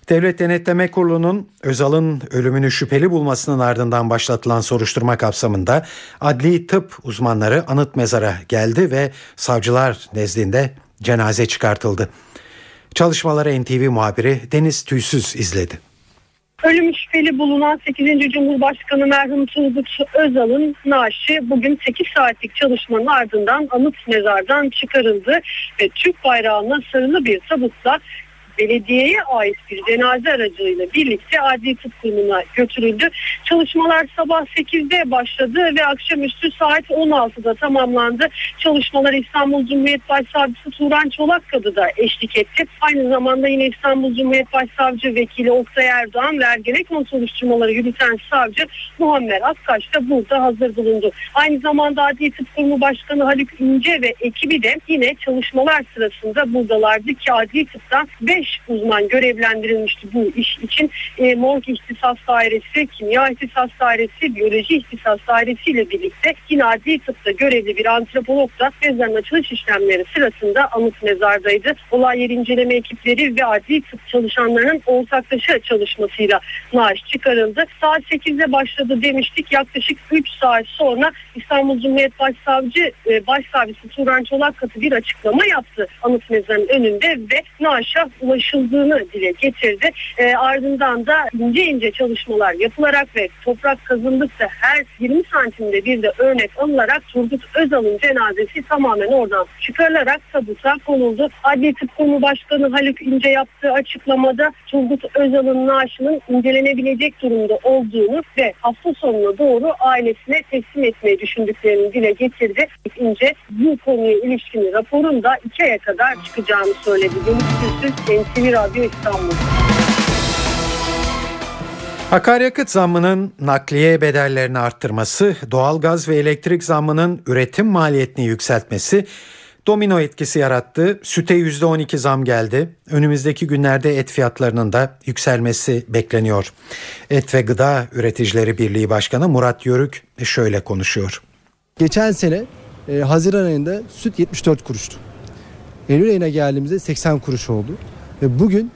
Devlet Denetleme Kurulu'nun Özal'ın ölümünü şüpheli bulmasının ardından başlatılan soruşturma kapsamında adli tıp uzmanları anıt mezara geldi ve savcılar nezdinde cenaze çıkartıldı. Çalışmaları NTV muhabiri Deniz Tüysüz izledi. Ölüm şüpheli bulunan 8. Cumhurbaşkanı merhum Turgut Özal'ın naaşı bugün 8 saatlik çalışmanın ardından anıt mezardan çıkarıldı ve Türk bayrağına sarılı bir tabutla belediyeye ait bir cenaze aracıyla birlikte adli tıp kurumuna götürüldü. Çalışmalar sabah 8'de başladı ve akşamüstü saat 16'da tamamlandı. Çalışmalar İstanbul Cumhuriyet Başsavcısı Turan Çolakkadı da eşlik etti. Aynı zamanda yine İstanbul Cumhuriyet Başsavcı Vekili Oktay Erdoğan ve Ergenekon soruşturmaları yürüten savcı Muhammed Akkaş da burada hazır bulundu. Aynı zamanda Adli Tıp Kurumu Başkanı Haluk İnce ve ekibi de yine çalışmalar sırasında buradalardı ki Adli Tıp'tan 5 5 uzman görevlendirilmişti bu iş için. E, morg ihtisas dairesi, kimya ihtisas dairesi, biyoloji ihtisas dairesi ile birlikte yine adli tıpta görevli bir antropolog da mezarın açılış işlemleri sırasında anıt mezardaydı. Olay yeri inceleme ekipleri ve adli tıp çalışanlarının ortaklaşa çalışmasıyla naaş çıkarıldı. Saat 8'de başladı demiştik. Yaklaşık 3 saat sonra İstanbul Cumhuriyet Başsavcı e, Başsavcısı Turan Çolak katı bir açıklama yaptı anıt mezarın önünde ve naaşa ulaşıldığını dile getirdi. E, ardından da ince ince çalışmalar yapılarak ve toprak kazındıkça her 20 santimde bir de örnek alınarak Turgut Özal'ın cenazesi tamamen oradan çıkarılarak tabuta konuldu. Adli Tıp Kurumu Başkanı Haluk İnce yaptığı açıklamada Turgut Özal'ın naaşının incelenebilecek durumda olduğunu ve hafta sonuna doğru ailesine teslim etmeyi düşündüklerini dile getirdi. İnce bu konuya ilişkin raporun da iki aya kadar çıkacağını söyledi. Deniz Kürsüz, NTV Radyo İstanbul. Akaryakıt zammının nakliye bedellerini arttırması, doğalgaz ve elektrik zammının üretim maliyetini yükseltmesi domino etkisi yarattı. Süte %12 zam geldi. Önümüzdeki günlerde et fiyatlarının da yükselmesi bekleniyor. Et ve Gıda Üreticileri Birliği Başkanı Murat Yörük şöyle konuşuyor. Geçen sene e, Haziran ayında süt 74 kuruştu. Eylül ayına geldiğimizde 80 kuruş oldu. Ve bugün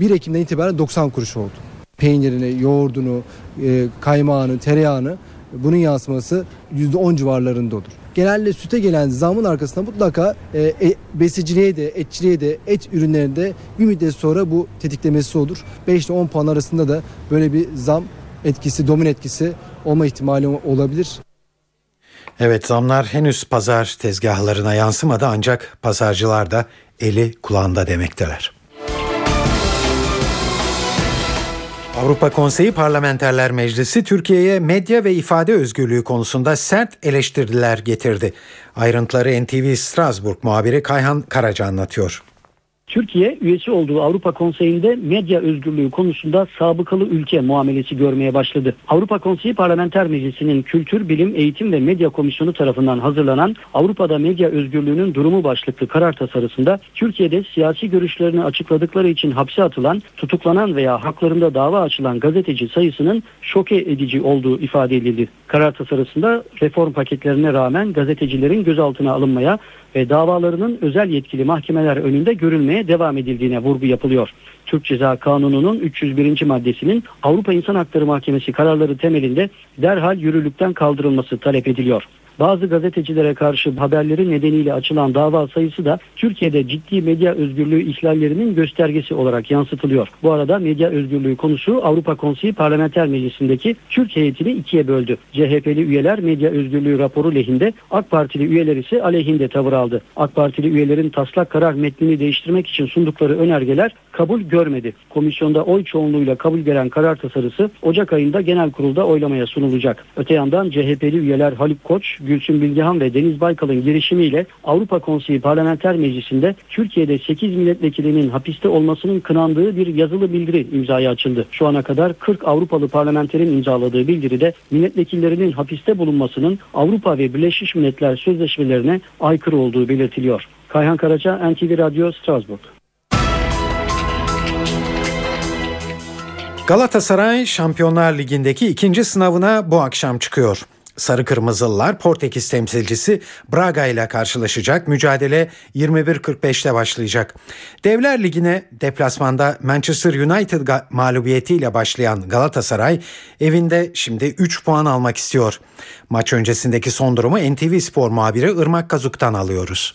1 Ekim'den itibaren 90 kuruş oldu. Peynirini, yoğurdunu, e, kaymağını, tereyağını bunun yansıması %10 civarlarında olur. Genelde süte gelen zamın arkasında mutlaka e, e, besiciliğe de, etçiliğe de, et ürünlerinde bir müddet sonra bu tetiklemesi olur. 5 ile 10 puan arasında da böyle bir zam etkisi, domin etkisi olma ihtimali olabilir. Evet zamlar henüz pazar tezgahlarına yansımadı ancak pazarcılar da eli kulağında demekteler. Avrupa Konseyi Parlamenterler Meclisi Türkiye'ye medya ve ifade özgürlüğü konusunda sert eleştiriler getirdi. Ayrıntıları NTV Strasbourg muhabiri Kayhan Karaca anlatıyor. Türkiye üyesi olduğu Avrupa Konseyi'nde medya özgürlüğü konusunda sabıkalı ülke muamelesi görmeye başladı. Avrupa Konseyi Parlamenter Meclisi'nin Kültür, Bilim, Eğitim ve Medya Komisyonu tarafından hazırlanan Avrupa'da medya özgürlüğünün durumu başlıklı karar tasarısında Türkiye'de siyasi görüşlerini açıkladıkları için hapse atılan, tutuklanan veya haklarında dava açılan gazeteci sayısının şoke edici olduğu ifade edildi. Karar tasarısında reform paketlerine rağmen gazetecilerin gözaltına alınmaya ve davalarının özel yetkili mahkemeler önünde görülmeye devam edildiğine vurgu yapılıyor. Türk Ceza Kanunu'nun 301. maddesinin Avrupa İnsan Hakları Mahkemesi kararları temelinde derhal yürürlükten kaldırılması talep ediliyor. Bazı gazetecilere karşı haberleri nedeniyle açılan dava sayısı da Türkiye'de ciddi medya özgürlüğü ihlallerinin göstergesi olarak yansıtılıyor. Bu arada medya özgürlüğü konusu Avrupa Konseyi Parlamenter Meclisi'ndeki Türk heyetini ikiye böldü. CHP'li üyeler medya özgürlüğü raporu lehinde, AK Partili üyeler ise aleyhinde tavır aldı. AK Partili üyelerin taslak karar metnini değiştirmek için sundukları önergeler kabul görmedi. Komisyonda oy çoğunluğuyla kabul gelen karar tasarısı Ocak ayında genel kurulda oylamaya sunulacak. Öte yandan CHP'li üyeler Haluk Koç, Gülsün Bilgehan ve Deniz Baykal'ın girişimiyle Avrupa Konseyi Parlamenter Meclisi'nde Türkiye'de 8 milletvekilinin hapiste olmasının kınandığı bir yazılı bildiri imzaya açıldı. Şu ana kadar 40 Avrupalı parlamenterin imzaladığı bildiride milletvekillerinin hapiste bulunmasının Avrupa ve Birleşmiş Milletler sözleşmelerine aykırı olduğu belirtiliyor. Kayhan Karaca, NTV Radyo, Strasbourg. Galatasaray Şampiyonlar Ligi'ndeki ikinci sınavına bu akşam çıkıyor. Sarı Kırmızılılar Portekiz temsilcisi Braga ile karşılaşacak. Mücadele 21.45'te başlayacak. Devler Ligi'ne deplasmanda Manchester United mağlubiyetiyle başlayan Galatasaray evinde şimdi 3 puan almak istiyor. Maç öncesindeki son durumu NTV Spor muhabiri Irmak Kazuk'tan alıyoruz.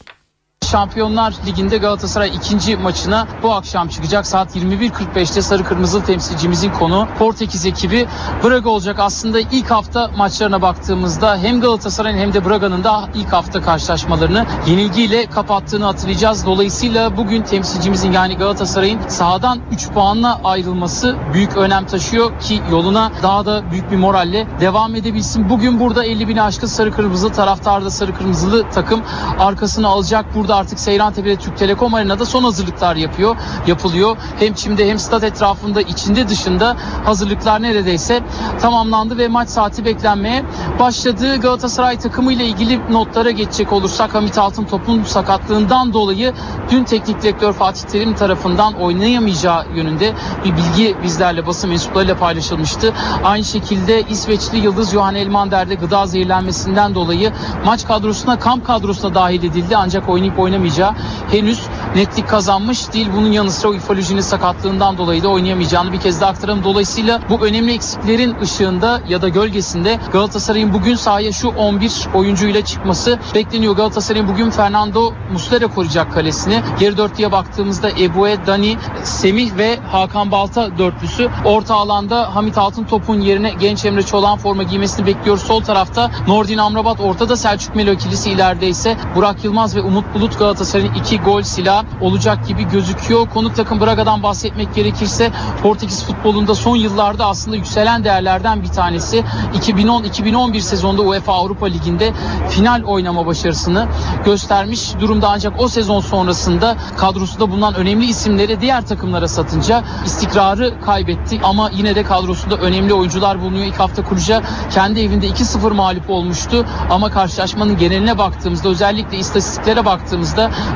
Şampiyonlar Ligi'nde Galatasaray ikinci maçına bu akşam çıkacak. Saat 21.45'te Sarı Kırmızılı temsilcimizin konu Portekiz ekibi Braga olacak. Aslında ilk hafta maçlarına baktığımızda hem Galatasaray'ın hem de Braga'nın da ilk hafta karşılaşmalarını yenilgiyle kapattığını hatırlayacağız. Dolayısıyla bugün temsilcimizin yani Galatasaray'ın sahadan 3 puanla ayrılması büyük önem taşıyor ki yoluna daha da büyük bir moralle devam edebilsin. Bugün burada 50 bin aşkın Sarı Kırmızılı taraftarda Sarı Kırmızılı takım arkasını alacak. Burada artık Seyrantepe'de Türk Telekom Arena'da son hazırlıklar yapıyor, yapılıyor. Hem çimde hem stat etrafında içinde dışında hazırlıklar neredeyse tamamlandı ve maç saati beklenmeye başladı. Galatasaray takımı ile ilgili notlara geçecek olursak Hamit Altıntop'un sakatlığından dolayı dün teknik direktör Fatih Terim tarafından oynayamayacağı yönünde bir bilgi bizlerle basın mensuplarıyla paylaşılmıştı. Aynı şekilde İsveçli Yıldız Johan Elmander de gıda zehirlenmesinden dolayı maç kadrosuna kamp kadrosuna dahil edildi ancak oynayıp oynamayacağı henüz netlik kazanmış değil. Bunun yanı sıra Ufalüji'nin sakatlığından dolayı da oynayamayacağını bir kez daha aktaralım. Dolayısıyla bu önemli eksiklerin ışığında ya da gölgesinde Galatasaray'ın bugün sahaya şu 11 oyuncuyla çıkması bekleniyor. Galatasaray'ın bugün Fernando Muslera koruyacak kalesini. Geri dörtlüye baktığımızda Ebue, Dani, Semih ve Hakan Balta dörtlüsü. Orta alanda Hamit Altıntop'un yerine genç Emre Çolak'ın forma giymesini bekliyor. Sol tarafta Nordin Amrabat ortada Selçuk Melo ikilisi ileride ise Burak Yılmaz ve Umut Bulut Galatasaray'ın iki gol silah olacak gibi gözüküyor. Konuk takım Braga'dan bahsetmek gerekirse Portekiz futbolunda son yıllarda aslında yükselen değerlerden bir tanesi. 2010-2011 sezonda UEFA Avrupa Ligi'nde final oynama başarısını göstermiş durumda ancak o sezon sonrasında kadrosunda bulunan önemli isimleri diğer takımlara satınca istikrarı kaybetti ama yine de kadrosunda önemli oyuncular bulunuyor. İlk hafta Kulüca kendi evinde 2-0 mağlup olmuştu ama karşılaşmanın geneline baktığımızda özellikle istatistiklere baktığımızda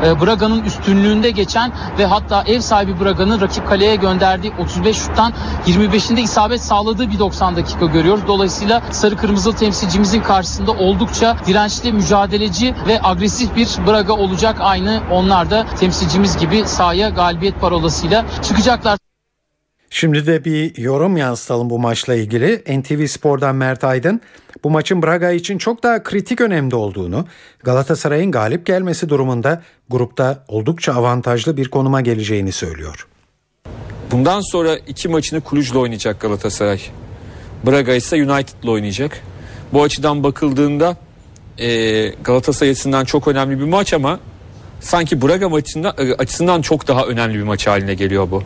e, Braga'nın üstünlüğünde geçen ve hatta ev sahibi Braga'nın rakip kaleye gönderdiği 35 şuttan 25'inde isabet sağladığı bir 90 dakika görüyoruz. Dolayısıyla sarı kırmızılı temsilcimizin karşısında oldukça dirençli, mücadeleci ve agresif bir Braga olacak. Aynı onlar da temsilcimiz gibi sahaya galibiyet parolasıyla çıkacaklar. Şimdi de bir yorum yansıtalım bu maçla ilgili. NTV Spor'dan Mert Aydın bu maçın Braga için çok daha kritik önemde olduğunu, Galatasaray'ın galip gelmesi durumunda grupta oldukça avantajlı bir konuma geleceğini söylüyor. Bundan sonra iki maçını Kulüc'le oynayacak Galatasaray. Braga ise United'la oynayacak. Bu açıdan bakıldığında Galatasaray açısından çok önemli bir maç ama sanki Braga maçında, e, açısından çok daha önemli bir maç haline geliyor bu.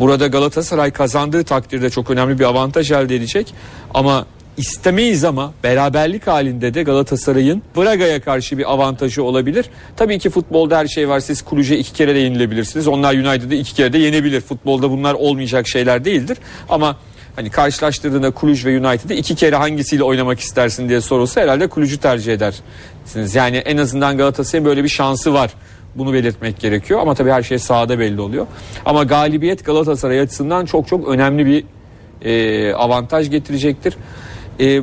Burada Galatasaray kazandığı takdirde çok önemli bir avantaj elde edecek ama istemeyiz ama beraberlik halinde de Galatasaray'ın Braga'ya karşı bir avantajı olabilir. Tabii ki futbolda her şey var. Siz Kulüce iki kere de yenilebilirsiniz. Onlar United'ı iki kere de yenebilir. Futbolda bunlar olmayacak şeyler değildir. Ama hani karşılaştırdığında Kulüc ve United'ı iki kere hangisiyle oynamak istersin diye sorulsa herhalde Kulüc'ü tercih edersiniz. Yani en azından Galatasaray'ın böyle bir şansı var. Bunu belirtmek gerekiyor ama tabii her şey sahada belli oluyor. Ama galibiyet Galatasaray açısından çok çok önemli bir e, avantaj getirecektir. E,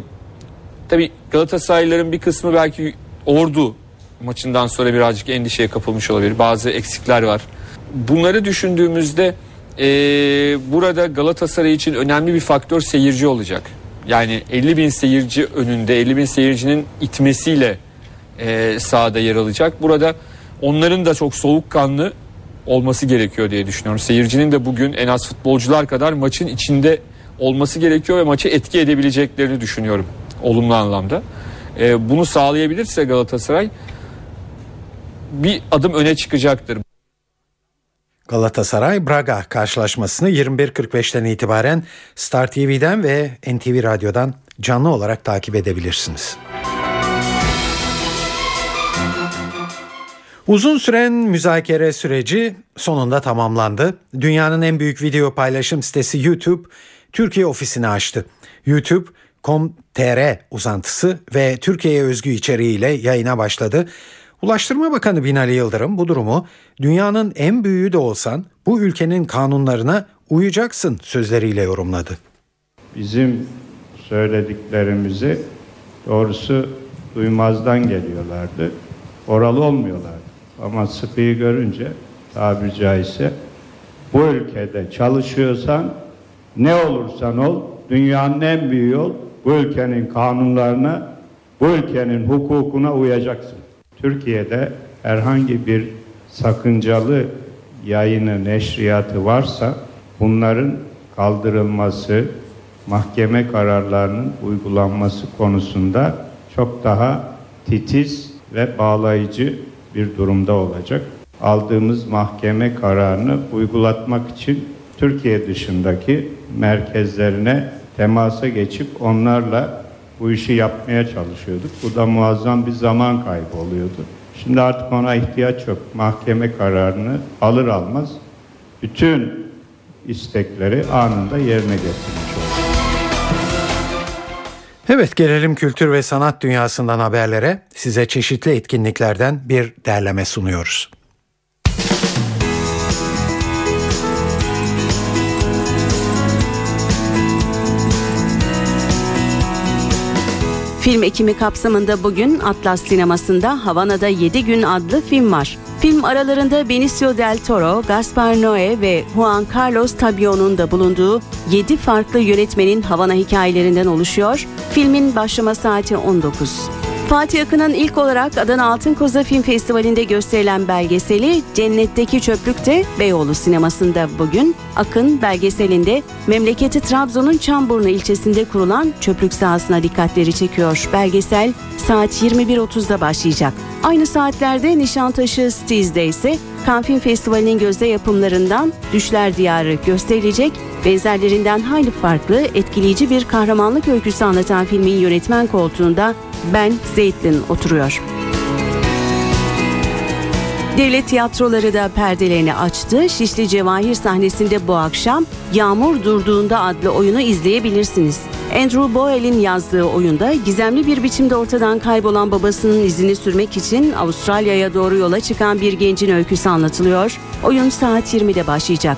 tabii Galatasaraylıların bir kısmı belki Ordu maçından sonra birazcık endişeye kapılmış olabilir. Bazı eksikler var. Bunları düşündüğümüzde e, burada Galatasaray için önemli bir faktör seyirci olacak. Yani 50 bin seyirci önünde 50 bin seyircinin itmesiyle e, sahada yer alacak. Burada onların da çok soğukkanlı olması gerekiyor diye düşünüyorum. Seyircinin de bugün en az futbolcular kadar maçın içinde olması gerekiyor ve maçı etki edebileceklerini düşünüyorum olumlu anlamda. E, bunu sağlayabilirse Galatasaray bir adım öne çıkacaktır. Galatasaray Braga karşılaşmasını 21.45'ten itibaren Star TV'den ve NTV Radyo'dan canlı olarak takip edebilirsiniz. Uzun süren müzakere süreci sonunda tamamlandı. Dünyanın en büyük video paylaşım sitesi YouTube Türkiye ofisini açtı. YouTube com.tr uzantısı ve Türkiye'ye özgü içeriğiyle yayına başladı. Ulaştırma Bakanı Binali Yıldırım bu durumu dünyanın en büyüğü de olsan bu ülkenin kanunlarına uyacaksın sözleriyle yorumladı. Bizim söylediklerimizi doğrusu duymazdan geliyorlardı. Oralı olmuyorlardı. Ama sıkıyı görünce tabiri caizse bu ülkede çalışıyorsan ne olursan ol dünyanın en büyüğü ol bu ülkenin kanunlarına bu ülkenin hukukuna uyacaksın. Türkiye'de herhangi bir sakıncalı yayını, neşriyatı varsa bunların kaldırılması, mahkeme kararlarının uygulanması konusunda çok daha titiz ve bağlayıcı bir durumda olacak. Aldığımız mahkeme kararını uygulatmak için Türkiye dışındaki merkezlerine temasa geçip onlarla bu işi yapmaya çalışıyorduk. Bu da muazzam bir zaman kaybı oluyordu. Şimdi artık ona ihtiyaç yok. Mahkeme kararını alır almaz bütün istekleri anında yerine getirmiş olur. Evet gelelim kültür ve sanat dünyasından haberlere. Size çeşitli etkinliklerden bir derleme sunuyoruz. Film ekimi kapsamında bugün Atlas Sineması'nda Havana'da 7 gün adlı film var. Film aralarında Benicio del Toro, Gaspar Noé ve Juan Carlos Tabio'nun da bulunduğu 7 farklı yönetmenin Havana hikayelerinden oluşuyor. Filmin başlama saati 19. Fatih Akın'ın ilk olarak Adana Altın Koza Film Festivali'nde gösterilen belgeseli Cennetteki Çöplük'te Beyoğlu sinemasında bugün Akın belgeselinde memleketi Trabzon'un Çamburnu ilçesinde kurulan çöplük sahasına dikkatleri çekiyor. Belgesel saat 21.30'da başlayacak. Aynı saatlerde Nişantaşı Stiz'de ise Film Festivali'nin gözde yapımlarından Düşler Diyarı gösterilecek. Benzerlerinden hayli farklı, etkileyici bir kahramanlık öyküsü anlatan filmin yönetmen koltuğunda Ben Zeytlin oturuyor. Devlet tiyatroları da perdelerini açtı. Şişli Cevahir sahnesinde bu akşam Yağmur Durduğunda adlı oyunu izleyebilirsiniz. Andrew Boyle'in yazdığı oyunda gizemli bir biçimde ortadan kaybolan babasının izini sürmek için Avustralya'ya doğru yola çıkan bir gencin öyküsü anlatılıyor. Oyun saat 20'de başlayacak.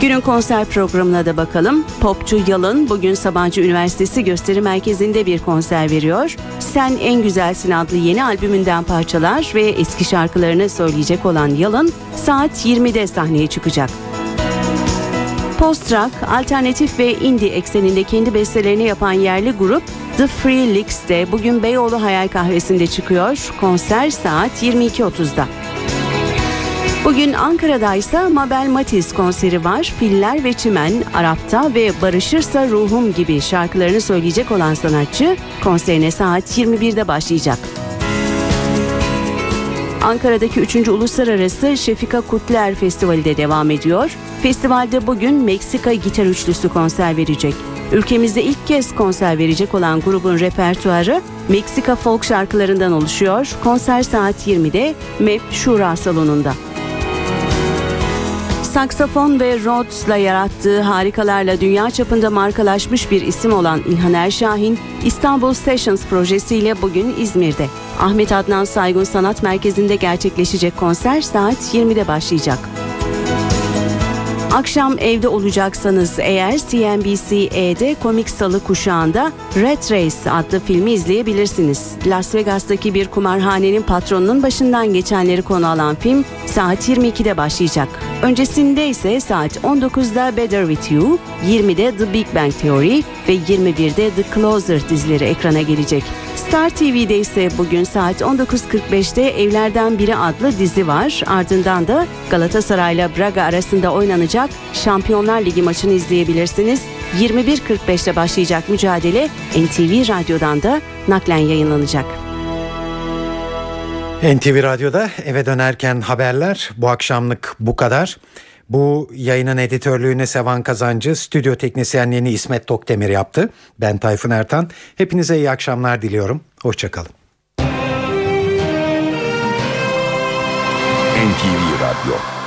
Günün konser programına da bakalım. Popçu Yalın bugün Sabancı Üniversitesi Gösteri Merkezi'nde bir konser veriyor. Sen En Güzelsin adlı yeni albümünden parçalar ve eski şarkılarını söyleyecek olan Yalın saat 20'de sahneye çıkacak. Post-rock, alternatif ve indie ekseninde kendi bestelerini yapan yerli grup The Free Licks de bugün Beyoğlu Hayal Kahvesi'nde çıkıyor. Konser saat 22.30'da. Bugün Ankara'da ise Mabel Matiz konseri var. Filler ve Çimen, Arap'ta ve Barışırsa Ruhum gibi şarkılarını söyleyecek olan sanatçı konserine saat 21'de başlayacak. Ankara'daki 3. Uluslararası Şefika Kutler Festivali de devam ediyor. Festivalde bugün Meksika gitar üçlüsü konser verecek. Ülkemizde ilk kez konser verecek olan grubun repertuarı Meksika folk şarkılarından oluşuyor. Konser saat 20'de MEP Şura Salonu'nda. Saksafon ve Rhodes'la yarattığı harikalarla dünya çapında markalaşmış bir isim olan İlhan Erşahin, İstanbul Sessions projesiyle bugün İzmir'de. Ahmet Adnan Saygun Sanat Merkezi'nde gerçekleşecek konser saat 20'de başlayacak. Akşam evde olacaksanız eğer CNBC-E'de komik salı kuşağında Red Race adlı filmi izleyebilirsiniz. Las Vegas'taki bir kumarhanenin patronunun başından geçenleri konu alan film saat 22'de başlayacak. Öncesinde ise saat 19'da Better With You, 20'de The Big Bang Theory ve 21'de The Closer dizileri ekrana gelecek. Star TV'de ise bugün saat 19.45'te Evlerden Biri adlı dizi var. Ardından da Galatasaray ile Braga arasında oynanacak Şampiyonlar Ligi maçını izleyebilirsiniz. 21.45'te başlayacak mücadele NTV Radyo'dan da naklen yayınlanacak. NTV Radyo'da eve dönerken haberler bu akşamlık bu kadar. Bu yayının editörlüğüne Sevan Kazancı, stüdyo teknisyenliğini İsmet Tokdemir yaptı. Ben Tayfun Ertan. Hepinize iyi akşamlar diliyorum. Hoşçakalın. NTV Radyo